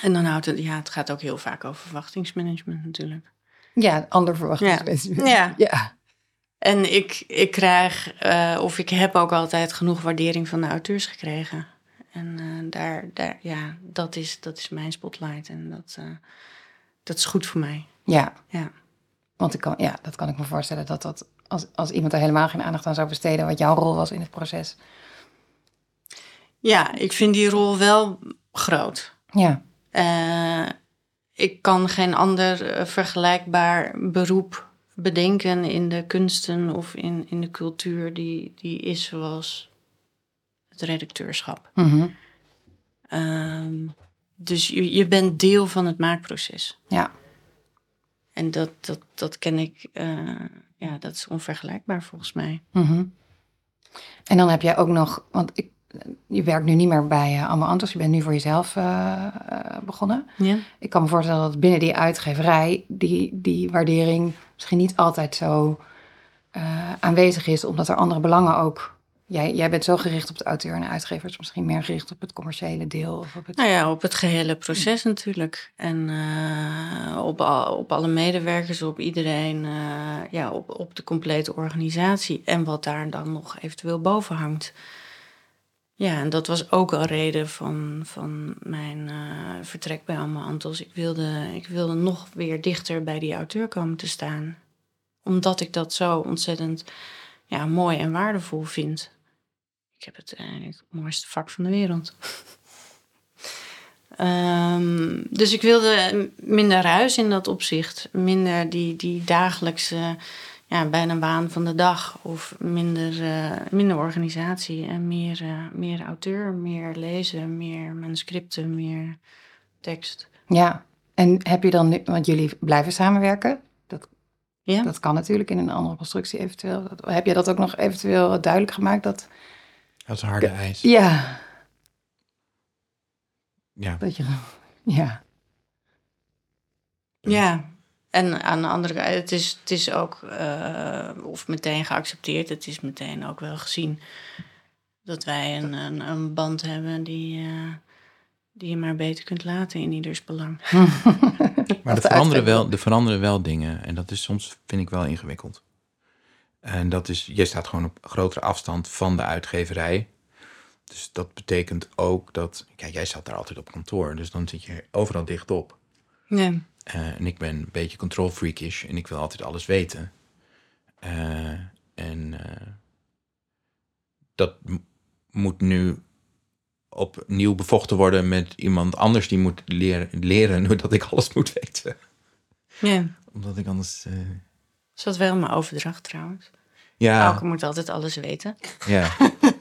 En dan houdt het, ja, het gaat ook heel vaak over verwachtingsmanagement natuurlijk. Ja, ander verwachtingsmanagement. Ja. ja. En ik, ik krijg, eh, of ik heb ook altijd genoeg waardering van de auteurs gekregen. En eh, daar, daar, ja, dat is, dat is mijn spotlight. En dat, eh, dat is goed voor mij. Ja. Ja. Want ik kan, ja, dat kan ik me voorstellen dat dat als, als iemand er helemaal geen aandacht aan zou besteden, wat jouw rol was in het proces. Ja, ik vind die rol wel groot. Ja, Eh, ik kan geen ander eh, vergelijkbaar beroep bedenken in de kunsten of in, in de cultuur die, die is zoals het redacteurschap. Mhm. Ehm, dus je, je bent deel van het maakproces. ja, En dat, dat, dat ken ik, eh, ja, dat is onvergelijkbaar volgens mij. Mhm. En dan heb jij ook nog, want ik, je werkt nu niet meer bij uh, Allemaal Antos, je bent nu voor jezelf eh, eh, begonnen. Ja? Ik kan me voorstellen dat binnen die uitgeverij die, die waardering misschien niet altijd zo eh, aanwezig is, omdat er andere belangen ook. Jij, jij bent zo gericht op de auteur en de uitgever, is misschien meer gericht op het commerciële deel. Of op het... Nou ja, op het gehele proces natuurlijk. En eh, op, al, op alle medewerkers, op iedereen, eh, ja, op, op de complete organisatie. En wat daar dan nog eventueel boven hangt. Ja, en dat was ook een reden van, van mijn eh, vertrek bij Alma Antos. Ik wilde, ik wilde nog weer dichter bij die auteur komen te staan. Omdat ik dat zo ontzettend ja, mooi en waardevol vind. Ik heb het eigenlijk het mooiste vak van de wereld. Ehm, dus ik wilde minder ruis in dat opzicht. Minder die, die dagelijkse, ja, bijna baan van de dag. Of minder, eh, minder organisatie en meer, eh, meer auteur, meer lezen, meer manuscripten, meer tekst. Ja, en heb je dan nu, want jullie blijven samenwerken? Dat, Ja? dat kan natuurlijk in een andere constructie eventueel. Dat- Heb je dat ook nog eventueel duidelijk gemaakt? Dat, Dat is harde ijs. ja, Ja. dat je, ja. Ja, en aan de andere kant, het is, het is ook, eh, of meteen geaccepteerd, het is meteen ook wel gezien dat wij een, een, een band hebben die, eh, die je maar beter kunt laten in ieders belang. Maar er de veranderen, wel, er veranderen wel dingen. En dat is soms, vind ik wel ingewikkeld. En dat is, je staat gewoon op grotere afstand van de uitgeverij. Dus dat betekent ook dat, kijk, jij zat daar altijd op kantoor. Dus dan zit je overal dicht op. Eh, en ik ben een beetje control freakish en ik wil altijd alles weten. Eh, en eh, dat moet nu opnieuw bevochten worden met iemand anders die moet leren, leren hoe dat ik alles moet weten. ja. Omdat ik anders. eh, Is dat wel mijn overdracht trouwens? ja, Elke moet altijd alles weten. ja.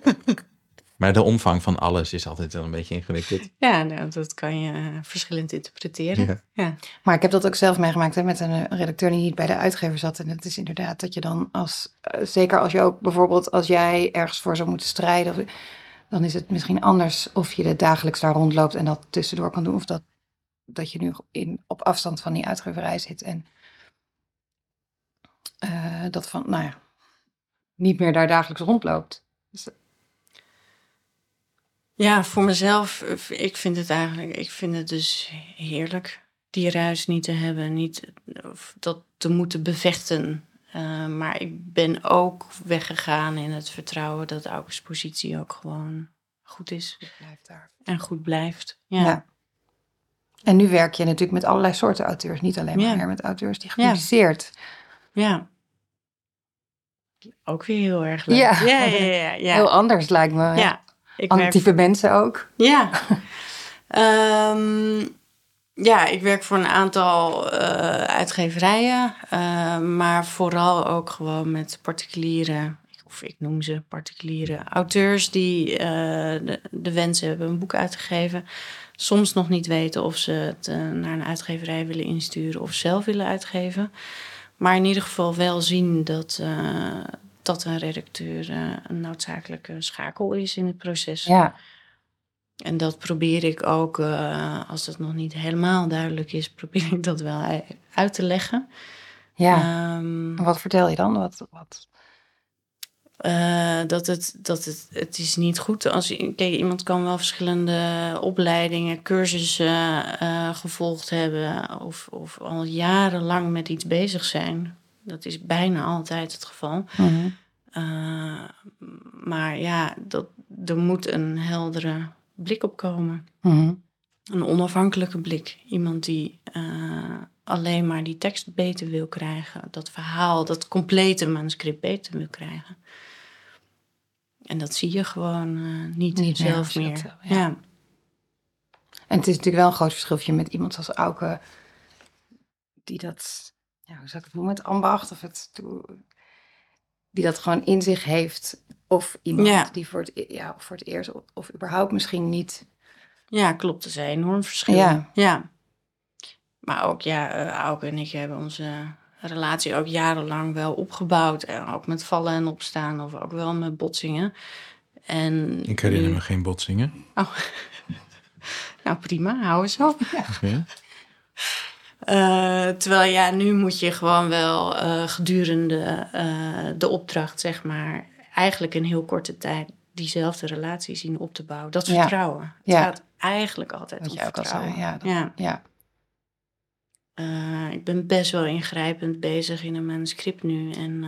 maar de omvang van alles is altijd wel een beetje ingewikkeld. Ja, nou, dat kan je eh, verschillend interpreteren. Ja. Ja. Maar ik heb dat ook zelf meegemaakt hè, met een eh, redacteur die niet bij de uitgever zat. En het is inderdaad dat je dan als, eh, zeker als je ook bijvoorbeeld als jij ergens voor zou moeten strijden, of, dan is het misschien anders of je er dagelijks daar rondloopt en dat tussendoor kan doen. Of dat, dat je nu in, op afstand van die uitgeverij zit en eh, dat van, nou ja, niet meer daar dagelijks rondloopt. Ja, voor mezelf, eh, ik vind het eigenlijk, ik vind het dus heerlijk die ruis niet te hebben, niet of dat te moeten bevechten. Eh, maar ik ben ook weggegaan in het vertrouwen dat Auke's positie ook gewoon goed is Blijft daar. en goed blijft. Ja, Ja. En nu werk je natuurlijk met allerlei soorten auteurs, niet alleen maar Ja. met auteurs die gepubliceerd. ja. Ook weer heel erg leuk. Ja. ja, ja, ja. ja. Heel anders lijkt me. ja. Ik werk type mensen ook. Ja. Ehm, ja, ik werk voor een aantal eh, uitgeverijen, eh, maar vooral ook gewoon met particuliere, of ik noem ze particuliere auteurs die eh, de, de wens hebben een boek uit te geven. Soms nog niet weten of ze het naar een uitgeverij willen insturen of zelf willen uitgeven. Maar in ieder geval wel zien dat, dat een redacteur eh, een noodzakelijke schakel is in het proces. Ja. En dat probeer ik ook, eh, als het nog niet helemaal duidelijk is, probeer ik dat wel uit te leggen. ja. Ehm, wat vertel je dan? Wat, wat? eh, dat het, dat het, het is niet goed als kijk, iemand kan wel verschillende opleidingen, cursussen gevolgd hebben of, of al jarenlang met iets bezig zijn. Dat is bijna altijd het geval. Mhm. Eh, maar ja, dat, er moet een heldere blik op komen. Mhm. Een onafhankelijke blik. Iemand die eh, alleen maar die tekst beter wil krijgen. Dat verhaal, dat complete manuscript beter wil krijgen. En dat zie je gewoon uh, niet, Niet zelf als meer. ja. ja. En het is natuurlijk wel een groot verschil met iemand zoals Auke, die dat, ja, hoe zou ik het noemen, het ambacht of het, die dat gewoon in zich heeft. Of iemand Ja. die voor het, e- ja, voor het eerst of, of überhaupt misschien niet. Ja, klopt. Dat is een enorm verschil. Ja. ja. Maar ook, ja, eh Auke en ik hebben onze relatie ook jarenlang wel opgebouwd. En ook met vallen en opstaan, of ook wel met botsingen. En Ik herinner nu- me geen botsingen. Oh. nou, prima, hou eens op. Oké. Eh, terwijl ja, nu moet je gewoon wel eh, gedurende eh, de opdracht, zeg maar, eigenlijk in heel korte tijd diezelfde relatie zien op te bouwen. Dat Ja. vertrouwen. Het Ja. gaat eigenlijk altijd Wat om al vertrouwen. zei. Ja, dat- ja. ja. Ik ben best wel ingrijpend bezig in een manuscript nu. En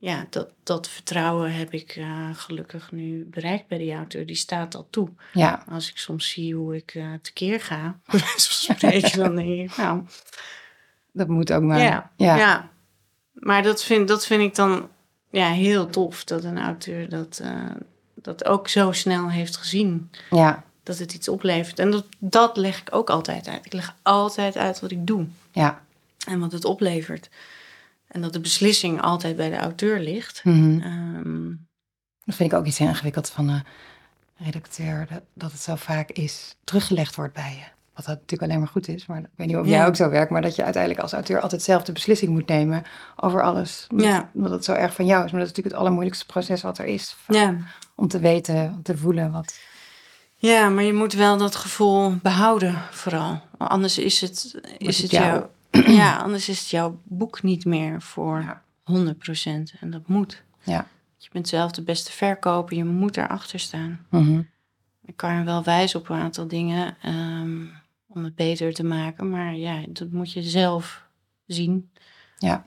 ja, dat, dat vertrouwen heb ik eh, gelukkig nu bereikt bij die auteur. Die staat al toe. ja. Als ik soms zie hoe ik eh tekeer ga, spreken, dan denk ik, nou, dat moet ook maar. ja, ja. ja. Maar dat vind, dat vind ik dan ja, heel tof, dat een auteur dat, eh, dat ook zo snel heeft gezien. ja. Dat het iets oplevert. En dat, dat leg ik ook altijd uit. Ik leg altijd uit wat ik doe ja. en wat het oplevert. En dat de beslissing altijd bij de auteur ligt. Ehm, Dat vind ik ook iets heel ingewikkeld van de redacteur, dat, het zo vaak is teruggelegd wordt bij je. Wat dat natuurlijk alleen maar goed is, maar ik weet niet of Ja. jij ook zo werkt, maar dat je uiteindelijk als auteur altijd zelf de beslissing moet nemen over alles. Omdat, Ja. omdat het zo erg van jou is. Maar dat is natuurlijk het allermoeilijkste proces wat er is. ja. Om te weten, om te voelen wat. ja, maar je moet wel dat gevoel behouden, vooral. Anders is het, is het het jou. Ja, anders is het jouw boek niet meer voor Ja. 100%. En dat moet. Ja. Je bent zelf de beste verkoper, je moet erachter staan. Mhm. Ik kan je wel wijzen op een aantal dingen ehm, om het beter te maken. Maar ja, dat moet je zelf zien. Ja.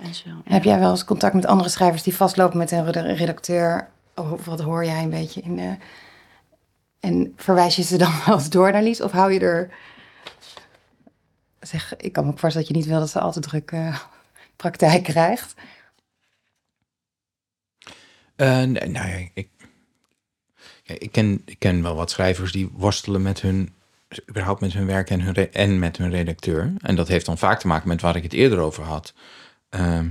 En zo. ja. Heb jij wel eens contact met andere schrijvers die vastlopen met een reda- redacteur? Of wat hoor jij een beetje in de... En verwijs je ze dan wel eens door naar Lies? Of hou je er... Zeg, ik kan me ook dat je niet wil dat ze al te druk eh, praktijk krijgt. Eh, nee, nou ik, ik, ken, ik ken wel wat schrijvers die worstelen met hun, überhaupt met hun werk en, hun en met hun redacteur. En dat heeft dan vaak te maken met waar ik het eerder over had. Ehm,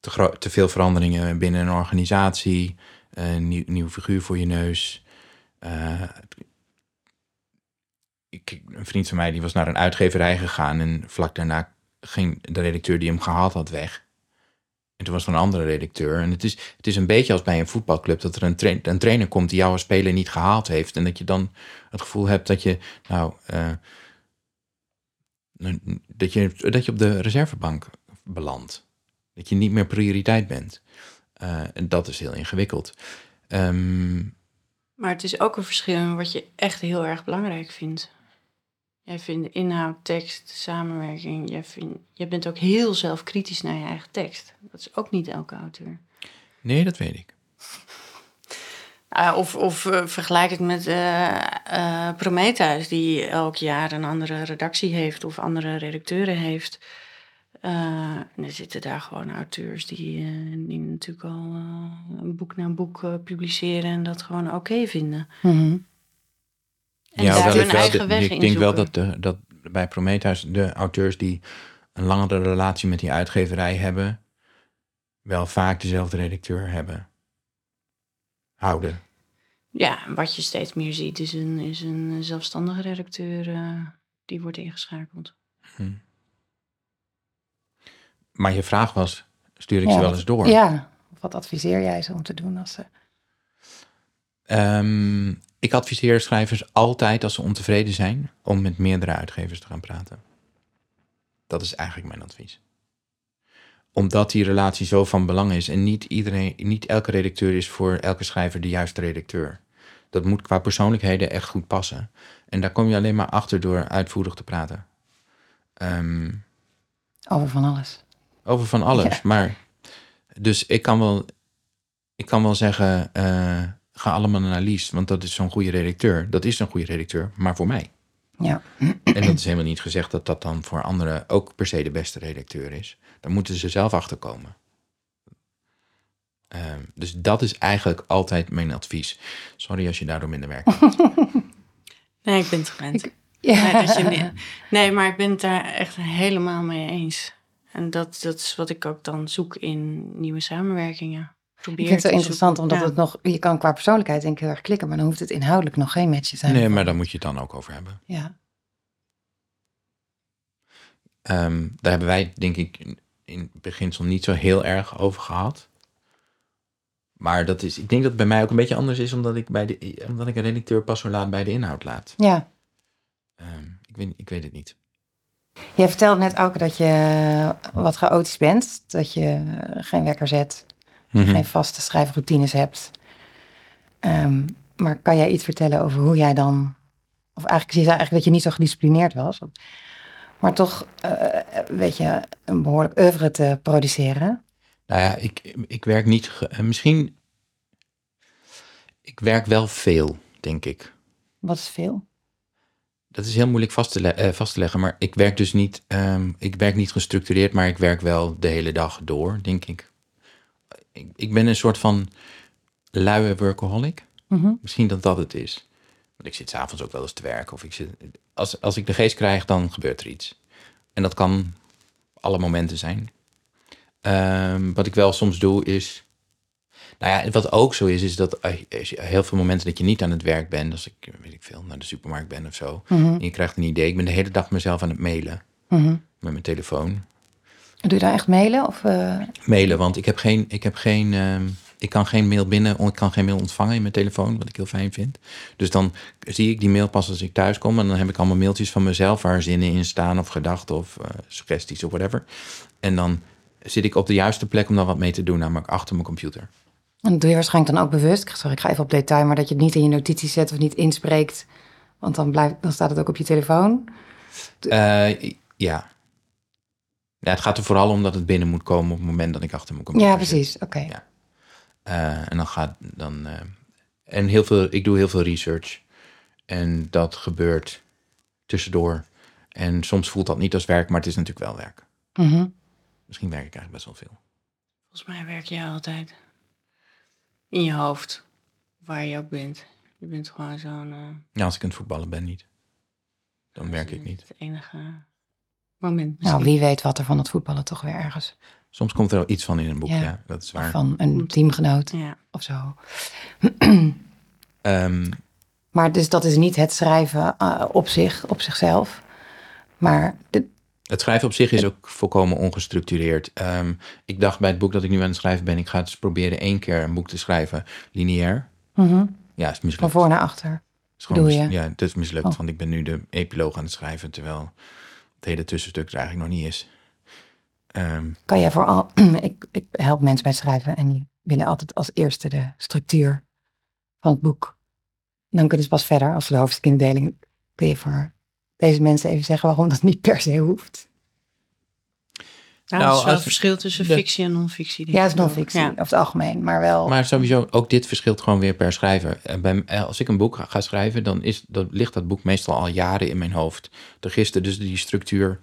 te, te veel veranderingen binnen een organisatie, een nieuw, nieuw figuur voor je neus. Eh, ik, een vriend van mij die was naar een uitgeverij gegaan en vlak daarna ging de redacteur die hem gehaald had weg. En toen was er een andere redacteur. En het is, het is een beetje als bij een voetbalclub dat er een, train- een trainer komt die jou als speler niet gehaald heeft. En dat je dan het gevoel hebt dat je, nou, eh, dat je, dat je op de reservebank belandt. Dat je niet meer prioriteit bent. Eh, en dat is heel ingewikkeld. Ehm, Maar het is ook een verschil in wat je echt heel erg belangrijk vindt. Jij vindt de inhoud, tekst, samenwerking. Jij, vindt, jij bent ook heel zelfkritisch naar je eigen tekst. Dat is ook niet elke auteur. nee, dat weet ik. Ah, of of eh, vergelijk het met eh eh, Prometheus, die elk jaar een andere redactie heeft of andere redacteuren heeft. Eh, en er zitten daar gewoon auteurs die, die natuurlijk al een boek na boek eh, publiceren en dat gewoon oké vinden. En daar hoewel hun ik eigen denk wel dat, de, dat bij Prometheus de auteurs die een langere relatie met die uitgeverij hebben, wel vaak dezelfde redacteur hebben. Houden. Ja, en wat je steeds meer ziet is een, is een zelfstandige redacteur eh, die wordt ingeschakeld. Maar je vraag was, stuur ik Ja, ze wel eens door? Ja, wat adviseer jij ze om te doen als ze... Ehm, ik adviseer schrijvers altijd als ze ontevreden zijn om met meerdere uitgevers te gaan praten. Dat is eigenlijk mijn advies. Omdat die relatie zo van belang is en niet, iedereen, niet elke redacteur is voor elke schrijver de juiste redacteur. Dat moet qua persoonlijkheden echt goed passen. En daar kom je alleen maar achter door uitvoerig te praten. Ehm, Over van alles. over van alles. Ja. Maar dus ik kan wel, ik kan wel zeggen, eh, ga allemaal naar Lies, want dat is zo'n goede redacteur. Dat is een goede redacteur, maar voor mij. Ja. En dat is helemaal niet gezegd dat dat dan voor anderen ook per se de beste redacteur is. Daar moeten ze zelf achter komen. Ehm, dus dat is eigenlijk altijd mijn advies. Sorry als je daardoor minder werk hebt. Nee, ik ben het gewend. Ja. Nee, dat je niet- nee, maar ik ben het daar echt helemaal mee eens. En dat, dat is wat ik ook dan zoek in nieuwe samenwerkingen. Ik vind het zo te interessant, omdat Ja. het nog, je kan qua persoonlijkheid denk ik heel erg klikken, maar dan hoeft het inhoudelijk nog geen match te zijn. Nee, maar daar moet je het dan ook over hebben. Ja. Ehm, daar hebben wij, denk ik, in- in beginsel niet zo heel erg over gehad. Maar dat is, ik denk dat het bij mij ook een beetje anders is, omdat ik, bij de, omdat ik een redacteur pas zo laat bij de inhoud laat. ja. Ehm, ik, weet, ik weet het niet. Je vertelde net ook dat je wat chaotisch bent, dat je geen wekker zet, Mhm. geen vaste schrijfroutines hebt. Ehm, maar kan jij iets vertellen over hoe jij dan, of eigenlijk, je zei eigenlijk dat je niet zo gedisciplineerd was, maar toch, eh, weet je, een behoorlijk oeuvre te produceren. Nou ja, ik, ik werk niet. eh, misschien. Ik werk wel veel, denk ik. Wat is veel? Dat is heel moeilijk vast te, le- eh, vast te leggen, maar ik werk dus niet. ehm, ik werk niet gestructureerd, maar ik werk wel de hele dag door, denk ik. Ik, ik ben een soort van luie workaholic. Mhm. Misschien dat dat het is. Want ik zit s'avonds ook wel eens te werken. Of ik zit, als, als ik de geest krijg, dan gebeurt er iets. En dat kan alle momenten zijn. Ehm, wat ik wel soms doe is. Nou ja, wat ook zo is, is dat als je- heel veel momenten dat je niet aan het werk bent, als ik, weet ik veel, naar de supermarkt ben of zo, Mhm. en je krijgt een idee. Ik ben de hele dag mezelf aan het mailen Mhm. met mijn telefoon. Doe je daar echt mailen? Of, eh, Mailen, want ik heb geen, ik heb geen, ehm, ik kan geen mail binnen, ik kan geen mail ontvangen in mijn telefoon, wat ik heel fijn vind. Dus dan zie ik die mail pas als ik thuis kom en dan heb ik allemaal mailtjes van mezelf waar zinnen in staan of gedachten of eh, suggesties of whatever. En dan zit ik op de juiste plek om daar wat mee te doen, namelijk achter mijn computer. En dat doe je waarschijnlijk dan ook bewust. Ik- Sorry, ik ga even op detail, maar dat je het niet in je notities zet of niet inspreekt. Want dan, blijft, dan staat het ook op je telefoon. Eh, ja. Ja. Het gaat er vooral om dat het binnen moet komen op het moment dat ik achter mijn computer Ja, precies. Oké. Ja. Eh, en dan gaat dan. eh, en heel veel, ik doe heel veel research. En dat gebeurt tussendoor. En soms voelt dat niet als werk, maar het is natuurlijk wel werk. Mhm. Misschien werk ik eigenlijk best wel veel. Volgens mij werk je altijd in je hoofd, waar je ook bent. Je bent gewoon zo'n... eh, Ja, als ik aan het voetballen ben, niet. Dan werk ik niet. Het enige moment Nou, wie weet wat er van het voetballen toch weer ergens. Soms komt er wel iets van in een boek, ja. Ja. dat is waar. Van een teamgenoot Ja. of zo. Ehm, Maar dus dat is niet het schrijven eh, op zich, op zichzelf. Maar de, het schrijven op zich is ook volkomen ongestructureerd. Ehm, ik dacht bij het boek dat ik nu aan het schrijven ben, ik ga het eens proberen één keer een boek te schrijven, lineair. mhm, Ja, is van mislukt. voor naar achter. is gewoon bedoel mis- je? Ja, het is mislukt, Oh. want ik ben nu de epiloog aan het schrijven, terwijl het hele tussenstuk er eigenlijk nog niet is. Ehm, Kan jij vooral, ik, ik help mensen bij schrijven en die willen altijd als eerste de structuur van het boek. Dan kunnen ze pas verder, als de hoofdstukindeling, kun je voor deze mensen even zeggen waarom dat niet per se hoeft. Nou, Nou, er is wel als- een verschil tussen de- fictie en non-fictie. Ja, het is non-fictie, Ja. over het algemeen, maar wel. maar sowieso, ook dit verschilt gewoon weer per schrijver. En bij, eh, als ik een boek ga, ga schrijven, dan, is, dan ligt dat boek meestal al jaren in mijn hoofd. De gisteren, dus die structuur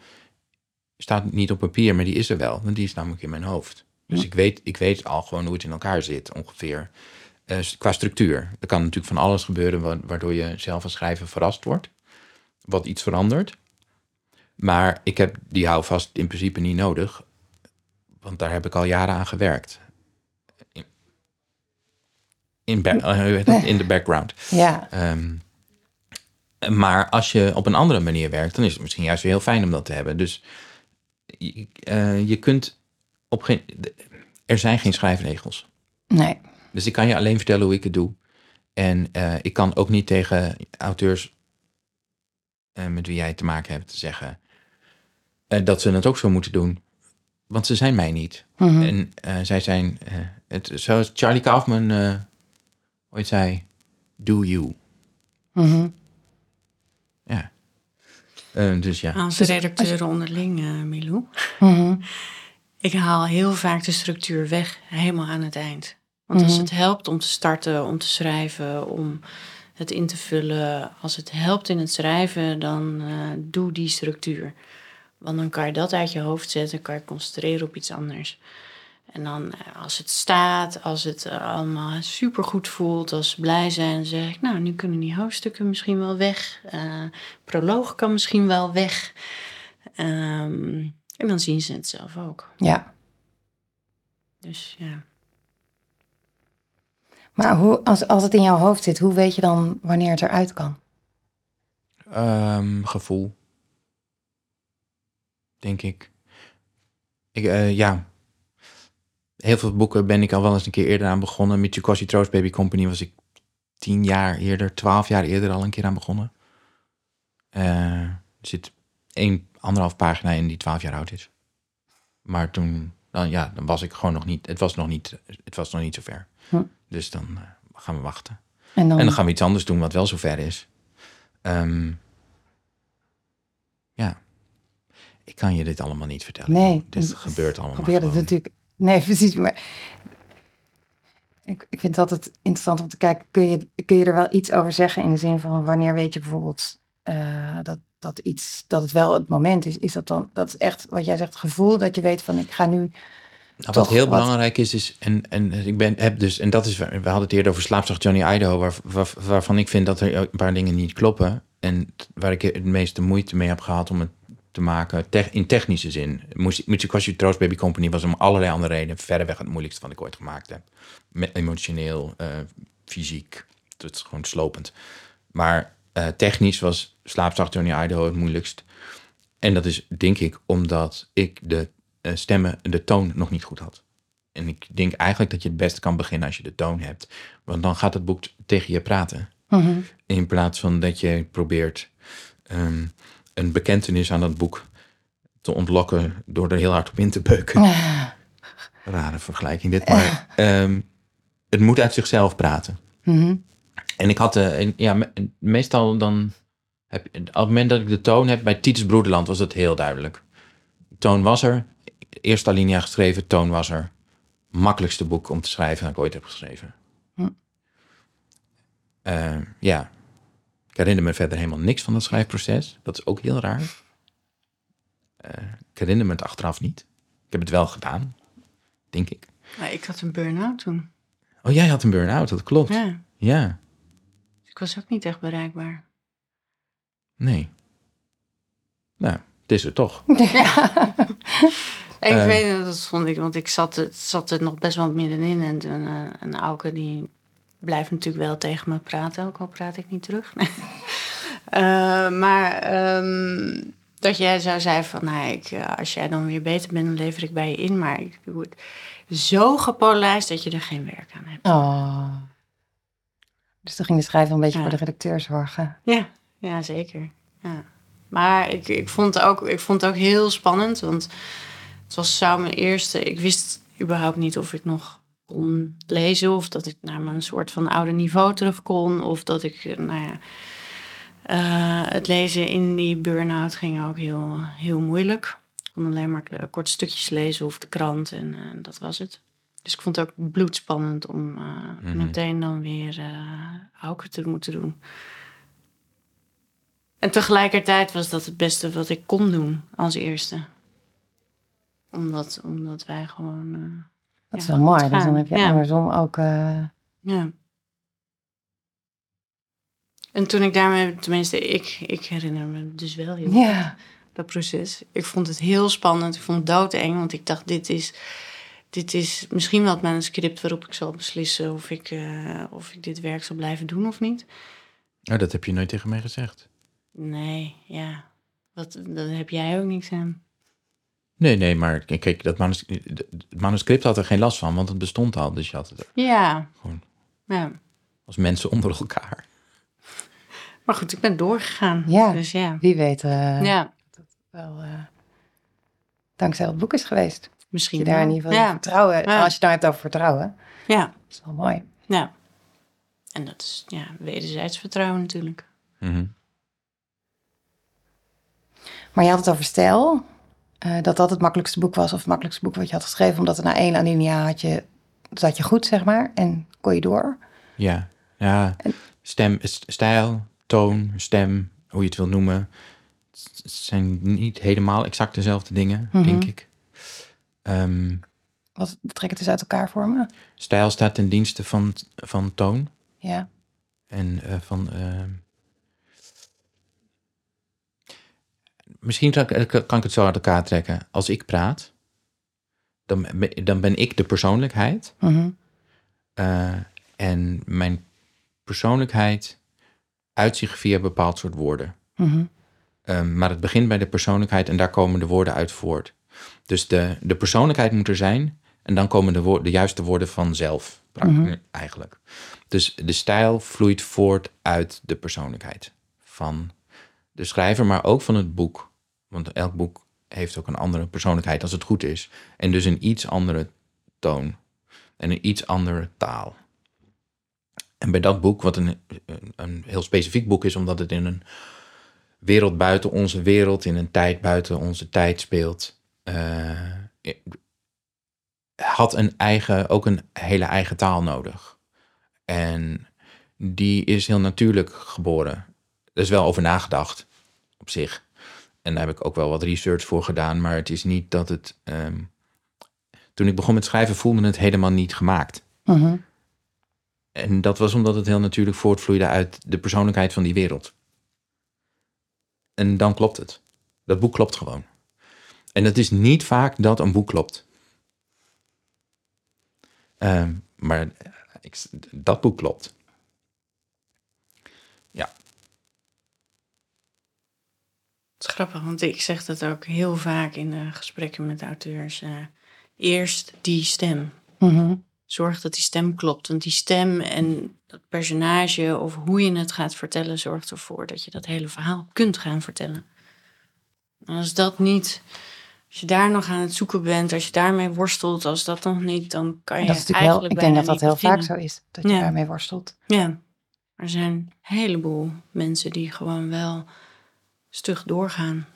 staat niet op papier, maar die is er wel. Want die is namelijk in mijn hoofd. Dus Ja. ik, weet, ik weet al gewoon hoe het in elkaar zit, ongeveer. Eh, qua structuur. Er kan natuurlijk van alles gebeuren wa- waardoor je zelf als schrijver verrast wordt. Wat iets verandert. Maar ik heb die houvast in principe niet nodig. Want daar heb ik al jaren aan gewerkt. In, in, eh, in de background. ja, Ehm, maar als je op een andere manier werkt, dan is het misschien juist weer heel fijn om dat te hebben. Dus je, eh, je kunt op geen. Er zijn geen schrijfregels. nee. Dus ik kan je alleen vertellen hoe ik het doe. En eh, ik kan ook niet tegen auteurs met wie jij te maken hebt zeggen eh, dat ze het ook zo moeten doen. Want ze zijn mij niet. Mhm. En eh, zij zijn, eh, het, zoals Charlie Kaufman eh, ooit zei, do you. Mhm. Ja. Dus ja. Als redacteuren onderling, eh Milou. Mhm. Ik haal heel vaak de structuur weg, helemaal aan het eind. Want als het helpt om te starten, om te schrijven, om het in te vullen. Als het helpt in het schrijven, dan eh, doe die structuur. Want dan kan je dat uit je hoofd zetten, kan je concentreren op iets anders. En dan eh, als het staat, als het eh, allemaal supergoed voelt, als ze blij zijn, dan zeg ik, nou, nu kunnen die hoofdstukken misschien wel weg. Uh, proloog kan misschien wel weg. Ehm, en dan zien ze het zelf ook. Ja. Dus ja. Maar hoe, als, als het in jouw hoofd zit, hoe weet je dan wanneer het eruit kan? Ehm, gevoel. Denk ik. ik eh, ja. Heel veel boeken ben ik al wel eens een keer eerder aan begonnen. Mitsukoshi Troost Baby Company was ik tien jaar eerder, twaalf jaar eerder al een keer aan begonnen. Eh, er zit één, anderhalf pagina in die twaalf jaar oud is. Maar toen, dan, ja, dan was ik gewoon nog niet, het was nog niet, het was nog niet zover. Hm. Dus dan eh, gaan we wachten. En dan, En dan gaan we iets anders doen wat wel zover is. Ehm, ja. Ik kan je dit allemaal niet vertellen. Nee, Dit gebeurt allemaal probeer het natuurlijk. Nee, precies. Maar ik, ik vind het altijd interessant om te kijken. Kun je, kun je er wel iets over zeggen in de zin van wanneer weet je bijvoorbeeld eh, dat, dat iets dat het wel het moment is? Is dat dan dat is echt wat jij zegt, gevoel dat je weet van ik ga nu. Nou, wat heel wat- belangrijk is, is en, en ik ben, heb dus, en dat is, waar- we hadden het eerder over slaapzacht Johnny Idaho, waar, waar- waarvan ik vind dat er een paar dingen niet kloppen. En waar ik het meeste moeite mee heb gehad om het te maken, te- in technische zin. Moest- Mitsukoshi Troost Baby Company was om allerlei andere redenen verreweg het moeilijkste wat ik ooit gemaakt heb. Met, emotioneel, eh, fysiek, het is gewoon slopend. Maar eh, technisch was slaapzacht Johnny Idaho het moeilijkst. En dat is denk ik omdat ik de eh, stemmen, de toon nog niet goed had. En ik denk eigenlijk dat je het best kan beginnen als je de toon hebt. Want dan gaat het boek tegen je praten. Mhm. In plaats van dat je probeert ehm, een bekentenis aan dat boek te ontlokken door er heel hard op in te beuken. Rare vergelijking dit, maar ehm, het moet uit zichzelf praten. Mhm. En ik had, en ja, me- meestal dan heb op het moment dat ik de toon heb, bij Titus Broederland was dat heel duidelijk. Toon was er, eerste alinea geschreven, toon was er. Makkelijkste boek om te schrijven dat ik ooit heb geschreven. Hm. Eh, ja, ik herinner me verder helemaal niks van dat schrijfproces. Dat is ook heel raar. Eh, ik herinner me het achteraf niet. Ik heb het wel gedaan, denk ik. Maar ik had een burn-out toen. Oh, jij had een burn-out, dat klopt. Ja. ja. Ik was ook niet echt bereikbaar. Nee. Nou, het is er toch. Ik Eh. weet dat vond ik, want ik zat, het- zat er nog best wel middenin. En toen, eh, en Auke die blijft natuurlijk wel tegen me praten, ook al praat ik niet terug. Eh, maar ehm, dat jij zo zei van, nou, ik, eh, als jij dan weer beter bent, dan lever ik bij je in. Maar ik doe het zo gepolarized dat je er geen werk aan hebt. Oh. Dus toen ging de schrijver een beetje Ja. voor de redacteur zorgen. Ja, ja zeker. Ja. Maar ik, ik, vond het ook, ik vond het ook heel spannend, want het was zo mijn eerste. Ik wist überhaupt niet of ik nog kon lezen of dat ik naar mijn soort van oude niveau terug kon. Of dat ik, eh, nou ja, eh, het lezen in die burn-out ging ook heel, heel moeilijk. Ik kon alleen maar k- korte stukjes lezen of de krant en eh, dat was het. Dus ik vond het ook bloedspannend om eh, Mhm. meteen dan weer eh Auke te moeten doen. En tegelijkertijd was dat het beste wat ik kon doen als eerste. Omdat, omdat wij gewoon. Dat is wel mooi. Dus dan heb je Ja. andersom ook... eh, ja. En toen ik daarmee, tenminste, ik, ik herinner me dus wel heel ja. dat proces. Ik vond het heel spannend. Ik vond het doodeng, want ik dacht, dit is, dit is misschien wel het manuscript waarop ik zal beslissen of ik, eh, of ik dit werk zal blijven doen of niet. Oh, dat heb je nooit tegen mij gezegd. Nee, ja. Wat, daar heb jij ook niks aan. Nee, nee, maar kijk, dat manus- het manuscript had er geen last van, want het bestond al. Dus je had het Ja. Gewoon. ja. als mensen onder elkaar. Maar goed, ik ben doorgegaan. Ja. Dus ja. Wie weet eh, Ja, wel eh, dankzij dat boek is geweest. Dat misschien je daar in ieder geval ja. vertrouwen... Ja. Als je het nou hebt over vertrouwen. Ja, Dat is wel mooi. ja. En dat is ja, wederzijds vertrouwen natuurlijk. Mhm. Maar je had het over stijl. Eh, dat dat het makkelijkste boek was. Of het makkelijkste boek wat je had geschreven. Omdat er na één alinea had je, zat je goed, zeg maar. En kon je door. Ja, ja. stem, stijl, toon, stem, hoe je het wil noemen. Het zijn niet helemaal exact dezelfde dingen, Mhm. denk ik. Ehm, Wat trek het dus uit elkaar voor me? stijl staat ten dienste van, van toon Ja. en eh, van. ehm, misschien kan ik, kan ik het zo uit elkaar trekken. Als ik praat, dan, ben- dan ben ik de persoonlijkheid. Mhm. Eh, en mijn persoonlijkheid uit zich via een bepaald soort woorden. Mhm. Um, maar het begint bij de persoonlijkheid en daar komen de woorden uit voort. Dus de, de persoonlijkheid moet er zijn en dan komen de, de juiste woorden vanzelf, Mhm. eigenlijk. Dus de stijl vloeit voort uit de persoonlijkheid van de schrijver, maar ook van het boek. Want elk boek heeft ook een andere persoonlijkheid als het goed is. En dus een iets andere toon en een iets andere taal. En bij dat boek, wat een, een, heel specifiek boek is, omdat het in een wereld buiten onze wereld, in een tijd buiten onze tijd speelt, eh, had een eigen, ook een hele eigen taal nodig. En die is heel natuurlijk geboren. Er is wel over nagedacht, op zich. En daar heb ik ook wel wat research voor gedaan, maar het is niet dat het. ehm, toen ik begon met schrijven, voelde het helemaal niet gemaakt. Mhm. En dat was omdat het heel natuurlijk voortvloeide uit de persoonlijkheid van die wereld. En dan klopt het. Dat boek klopt gewoon. En het is niet vaak dat een boek klopt. Ehm, maar ik, dat boek klopt. Het is grappig, want ik zeg dat ook heel vaak in de gesprekken met auteurs. eh, eerst die stem. Mhm. Zorg dat die stem klopt. Want die stem en dat personage of hoe je het gaat vertellen... zorgt ervoor dat je dat hele verhaal kunt gaan vertellen. En als dat niet... Als je daar nog aan het zoeken bent, als je daarmee worstelt... als dat nog niet, dan kan je Dat is natuurlijk heel, eigenlijk ik denk dat dat heel vaak zo is, dat je Ja. daarmee worstelt. Ja, er zijn een heleboel mensen die gewoon wel stug doorgaan.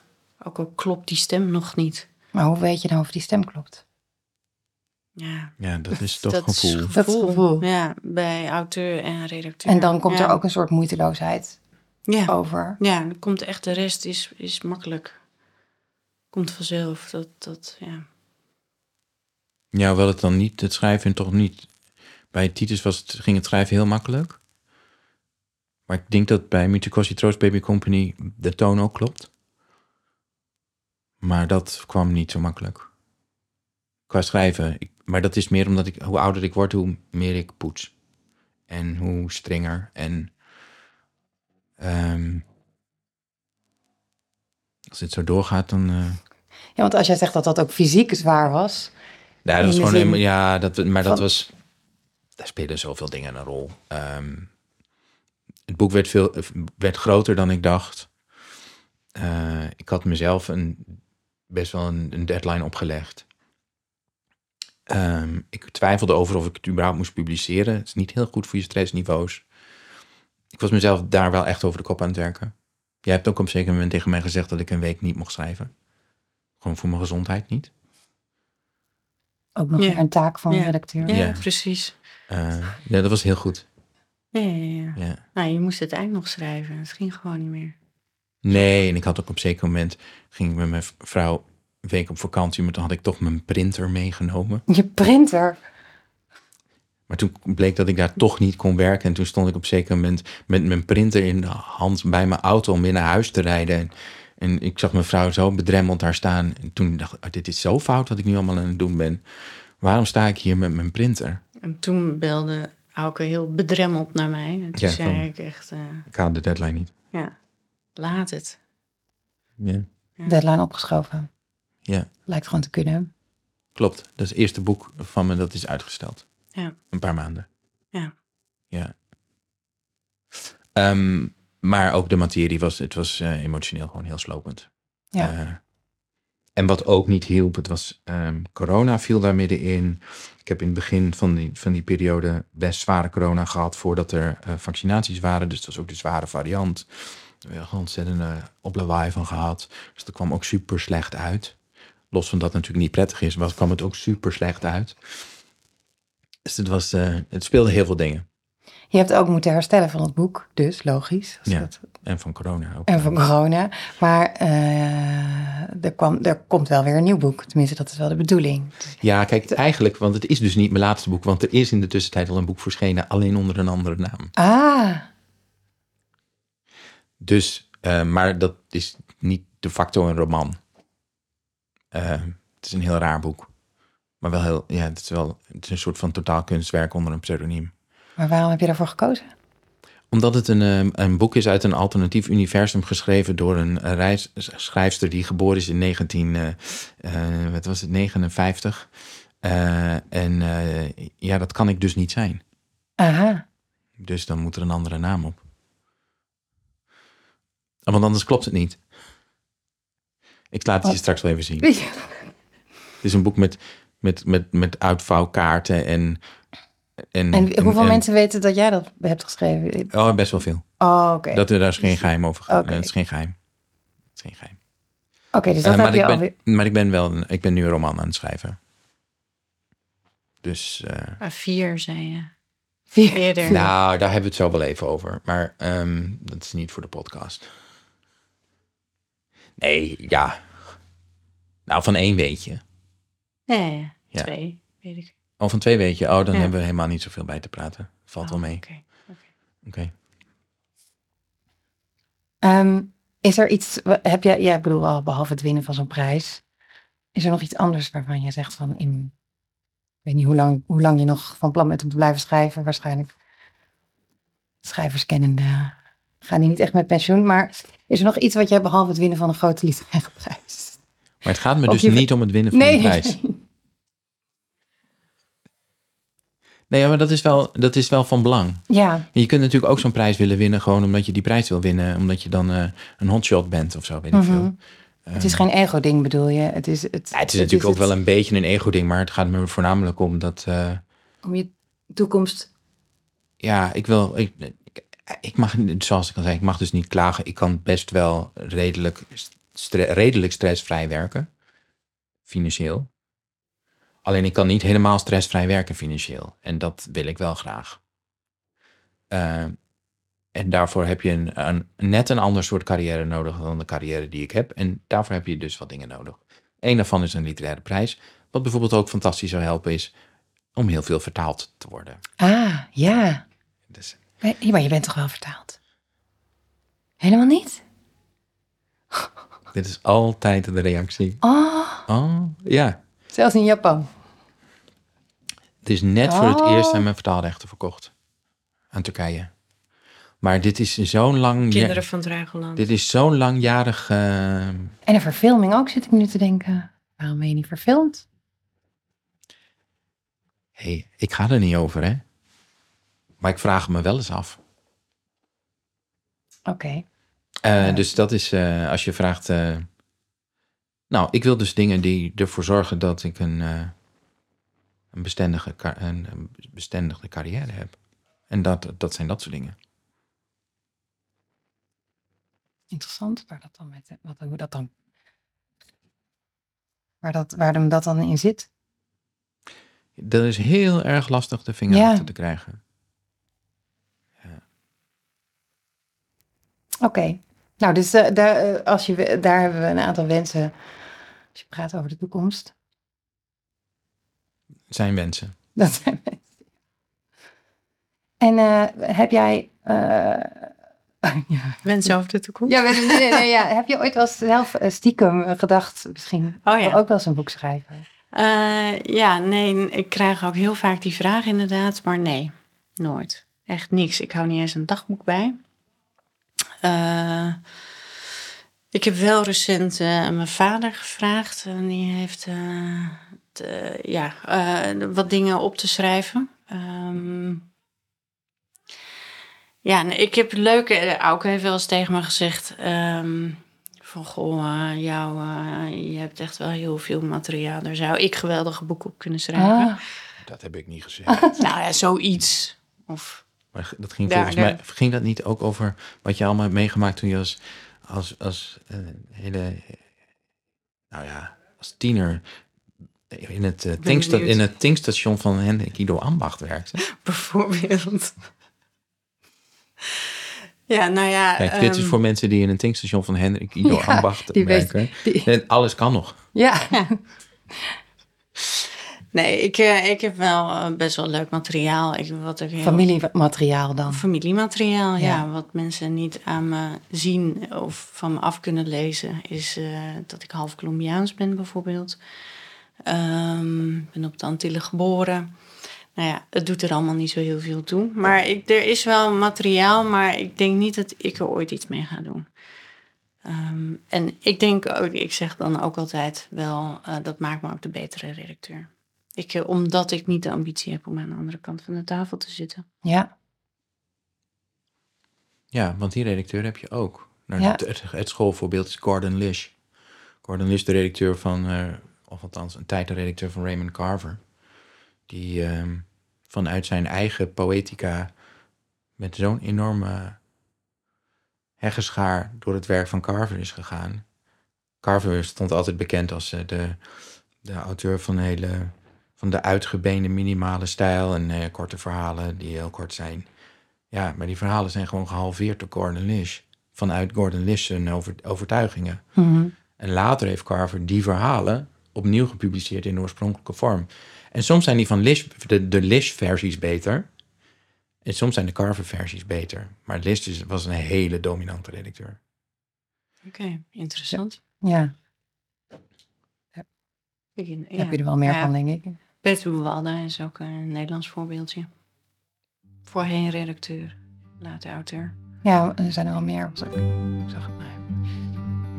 Ook al klopt die stem nog niet. Maar hoe weet je nou of die stem klopt? Ja, ja dat is toch dat is gevoel. gevoel. Dat is gevoel. Ja, bij auteur en redacteur. En dan komt ja. er ook een soort moeiteloosheid Ja, over. ja dan komt echt de rest is, is makkelijk. Komt vanzelf. Dat, dat, ja. Ja, hoewel het dan niet, het schrijven toch niet. Bij Titus was het, ging het schrijven heel makkelijk. Maar ik denk dat bij Mutikosi Troost Baby Company de toon ook klopt. Maar dat kwam niet zo makkelijk. Qua schrijven. Ik, maar dat is meer omdat ik, hoe ouder ik word, hoe meer ik poets. En hoe strenger. En ehm, als dit zo doorgaat, dan... eh, Ja, want als jij zegt dat dat ook fysiek zwaar was. Ja, dat was gewoon zin ja, dat, maar dat van- was, daar spelen zoveel dingen een rol. Ehm, het boek werd, veel, werd groter dan ik dacht. Eh, ik had mezelf een, best wel een, een deadline opgelegd. Ehm, ik twijfelde over of ik het überhaupt moest publiceren. Het is niet heel goed voor je stressniveaus. Ik was mezelf daar wel echt over de kop aan het werken. Jij hebt ook op een zeker moment tegen mij gezegd dat ik een week niet mocht schrijven. Gewoon voor mijn gezondheid niet. Ook nog Ja. een taak van Ja. redacteur. Ja, Ja. precies. Eh, ja, dat was heel goed. Ja, ja, ja. Ja. Nou, je moest het eind nog schrijven. Het ging gewoon niet meer. Nee, en ik had ook op een zeker moment, ging ik met mijn vrouw een week op vakantie, maar toen had ik toch mijn printer meegenomen. Je printer. Maar toen bleek dat ik daar toch niet kon werken. En toen stond ik op een zeker moment met mijn printer in de hand bij mijn auto om weer naar huis te rijden. En, en ik zag mijn vrouw zo bedremmeld daar staan. En toen dacht ik, oh, dit is zo fout wat ik nu allemaal aan het doen ben. Waarom sta ik hier met mijn printer? En toen belde Auke heel bedremmeld naar mij. En toen Ja, zei van- ik echt, eh, Ik had de deadline niet. ja, laat het. Ja, Ja. Deadline opgeschoven. ja Lijkt gewoon te kunnen. klopt. Dat is het eerste boek van me dat is uitgesteld. Ja. Een paar maanden. Ja. Ja. Ehm, maar ook de materie was, het was eh, emotioneel gewoon heel slopend. Ja. En wat ook niet hielp, het was ehm, corona viel daar middenin. Ik heb in het begin van die, van die periode best zware corona gehad voordat er eh, vaccinaties waren. Dus dat was ook de zware variant. We hebben er ontzettend uh, oplawaai van gehad. Dus dat kwam ook super slecht uit. Los van dat het natuurlijk niet prettig is, was, kwam het ook super slecht uit. Dus het, was, eh, het speelde heel veel dingen. Je hebt ook moeten herstellen van het boek, dus logisch. als Ja. dat- En van corona ook. En van corona. Maar eh, er, kwam, er komt wel weer een nieuw boek. Tenminste, dat is wel de bedoeling. Ja, kijk, eigenlijk, want het is dus niet mijn laatste boek. Want er is in de tussentijd al een boek verschenen, alleen onder een andere naam. Ah, Dus, eh, maar dat is niet de facto een roman. Eh, het is een heel raar boek. Maar wel heel, ja, het is wel het is een soort van totaal kunstwerk onder een pseudoniem. Maar waarom heb je daarvoor gekozen? Omdat het een, eh, een boek is uit een alternatief universum geschreven door een reis, schrijfster die geboren is in 19, eh, eh, wat was het, 59. Eh, en ja, dat kan ik dus niet zijn. Aha. Dus dan moet er een andere naam op. Ah, Want anders klopt het niet. Ik laat het je Wat? straks wel even zien. Het is een boek met, met, met, met uitvouwkaarten en... En, En hoeveel en- mensen weten dat jij dat hebt geschreven? Oh, best wel veel. Oh, oké. Dat, daar is geen geheim over. Oké. Eh, Het is geen geheim. Het is geen geheim. Oké, dus dat Eh, heb maar, je ik alweer... ben, maar ik ben wel... een- Ik ben nu een roman aan het schrijven. Dus... eh, Ah, vier, zei je. Vier. Eerder. Nou, daar hebben we het zo wel even over. Maar ehm, dat is niet voor de podcast. Nee, ja. Nou, van één weet je. Nee, Ja. twee, weet ik. Oh, van twee weet je. Oh, dan Ja. hebben we helemaal niet zoveel bij te praten. Valt wel Oh, mee. oké. Oké. Ehm, is er iets, heb jij, ja, ik bedoel al, behalve het winnen van zo'n prijs, is er nog iets anders waarvan je zegt van in, ik weet niet hoe lang, hoe lang je nog van plan bent om te blijven schrijven, waarschijnlijk schrijvers kennende gaan die niet echt met pensioen, maar is er nog iets wat jij behalve het winnen van een grote literaire prijs? Maar het gaat me Of dus je- niet om het winnen van de prijs. Nee, maar dat is, wel, dat is wel van belang. Ja, Je kunt natuurlijk ook zo'n prijs willen winnen, gewoon omdat je die prijs wil winnen. Omdat je dan eh, een hotshot bent of zo, weet ik Mhm. veel. het is geen ego-ding bedoel je. Het is, het, Ja, het is natuurlijk ook het- wel een beetje een ego-ding, maar het gaat me voornamelijk om dat. eh, Om je toekomst. ja, ik wil. Ik, ik, ik mag, zoals ik al zei, ik mag dus niet klagen. Ik kan best wel redelijk, stre- redelijk stressvrij werken, financieel. Alleen ik kan niet helemaal stressvrij werken financieel. En dat wil ik wel graag. Eh, en daarvoor heb je een, een, net een ander soort carrière nodig dan de carrière die ik heb. En daarvoor heb je dus wat dingen nodig. Eén daarvan is een literaire prijs. Wat bijvoorbeeld ook fantastisch zou helpen is om heel veel vertaald te worden. Ah, ja. Dus Maar maar je bent toch wel vertaald? Helemaal niet? dit is altijd de reactie. Oh, Oh, ja. zelfs in Japan. Het is net voor het Oh. eerst zijn mijn vertaalrechten verkocht. Aan Turkije. Maar dit is zo'n lang... Kinderen van. Dit is zo'n langjarig... eh, En een verfilming ook, zit ik nu te denken. Waarom ben je niet verfilmd? hey, ik ga er niet over, hè. Maar ik vraag me wel eens af. Oké. Eh, Dus dat is, eh, als je vraagt... eh, nou, ik wil dus dingen die ervoor zorgen dat ik een, eh, een, bestendige, een, bestendige carrière heb. En dat, dat zijn dat soort dingen. Interessant. Waar dat dan met, wat, hoe dat dan... Waar, dat, waar hem dat dan in zit. Dat is heel erg lastig de vinger Ja. achter te krijgen. Oké. Nou, dus eh, daar, eh, als je, daar hebben we een aantal wensen. Als je praat over de toekomst. Zijn wensen. Dat zijn wensen. En eh, heb jij... eh, ja. Mensen over de toekomst. Ja, nee, nee, nee, ja. heb je ooit wel eens zelf eh, stiekem gedacht, misschien Oh ja. ook wel eens een boek schrijven? Eh, ja, nee, ik krijg ook heel vaak die vraag inderdaad, maar nee, nooit. Echt niks. Ik hou niet eens een dagboek bij. Eh, ik heb wel recent mijn vader gevraagd en die heeft eh, ja, eh, wat dingen op te schrijven. Ehm, ja, nee, ik heb leuke. Auke heeft wel eens tegen me gezegd. ehm, van goh, eh, jou, eh, je hebt echt wel heel veel materiaal. Daar zou ik geweldige boeken op kunnen schrijven. Ah, Dat heb ik niet gezegd. Nou ja, zoiets. Of Maar dat ging Daar- volgens mij ging dat niet ook over wat je allemaal hebt meegemaakt toen je als, als, als eh, hele, nou ja, als tiener in het, tanksta- benieuwd. in het tankstation van Hendrik Ido Ambacht werkte. bijvoorbeeld. Ja, nou ja. Kijk, dit is ehm, voor mensen die in een tankstation van Hendrik Ido Ja, Ambacht die weet- werken. die- En alles kan nog. Ja. Nee, ik, eh, ik heb wel eh, best wel leuk materiaal. Ik, wat ik heel- Familiemateriaal dan. Familiemateriaal, ja. Ja. Wat mensen niet aan me zien of van me af kunnen lezen, is eh, dat ik half Colombiaans ben, bijvoorbeeld. Ehm, Ik ben op de Antillen geboren. Nou ja, het doet er allemaal niet zo heel veel toe. Maar ik, er is wel materiaal, maar ik denk niet dat ik er ooit iets mee ga doen. Ehm, en ik denk ook, ik zeg dan ook altijd wel, eh, dat maakt me ook de betere redacteur. Ik, eh, omdat ik niet de ambitie heb om aan de andere kant van de tafel te zitten. Ja. Ja, want die redacteur heb je ook. Nou, Ja. het, het, het schoolvoorbeeld is Gordon Lish. Gordon Lish, de redacteur van, eh, of althans een tijd de redacteur van Raymond Carver. Die ehm, vanuit zijn eigen poëtica met zo'n enorme heggenschaar door het werk van Carver is gegaan. Carver stond altijd bekend als eh, de, de auteur van, hele, van de uitgebeende minimale stijl en eh, korte verhalen die heel kort zijn. Ja, maar die verhalen zijn gewoon gehalveerd door Gordon Lish. Vanuit Gordon Lish zijn over, overtuigingen. Mhm. En later heeft Carver die verhalen opnieuw gepubliceerd in de oorspronkelijke vorm. En soms zijn die van Lish, de, de Lish-versies beter. En soms zijn de Carver-versies beter. Maar Lish is- was een hele dominante redacteur. Oké, interessant. Ja, Ik- ja. heb je er wel meer Ja. van, denk ik. Peter Bewalda is ook een Nederlands voorbeeldje. Voorheen redacteur, later auteur. Ja, er zijn er wel meer. Ik, zag het maar.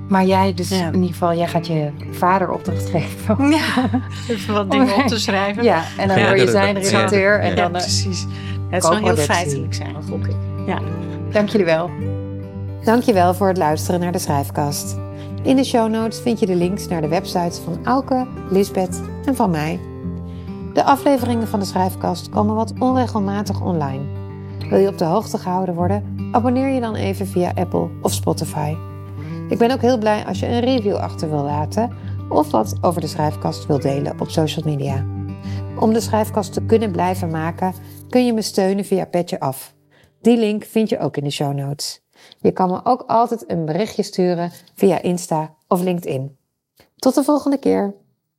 Maar jij, dus Ja. in ieder geval, jij gaat je vader opdracht geven. Ja, even wat dingen op te schrijven. Ja, en dan Ja, word je zijn redacteur. En ja. dan, eh, precies. Het zal heel feitelijk zijn, gok ik. Ja. dank jullie wel. Dankjewel voor het luisteren naar de Schrijfkast. In de show notes vind je de links naar de websites van Auke, Lisbeth en van mij. De afleveringen van de Schrijfkast komen wat onregelmatig online. Wil je op de hoogte gehouden worden? Abonneer je dan even via Apple of Spotify. Ik ben ook heel blij als je een review achter wil laten of wat over de Schrijfkast wil delen op social media. Om de Schrijfkast te kunnen blijven maken, kun je me steunen via Petje Af. Die link vind je ook in de show notes. Je kan me ook altijd een berichtje sturen via Insta of LinkedIn. Tot de volgende keer.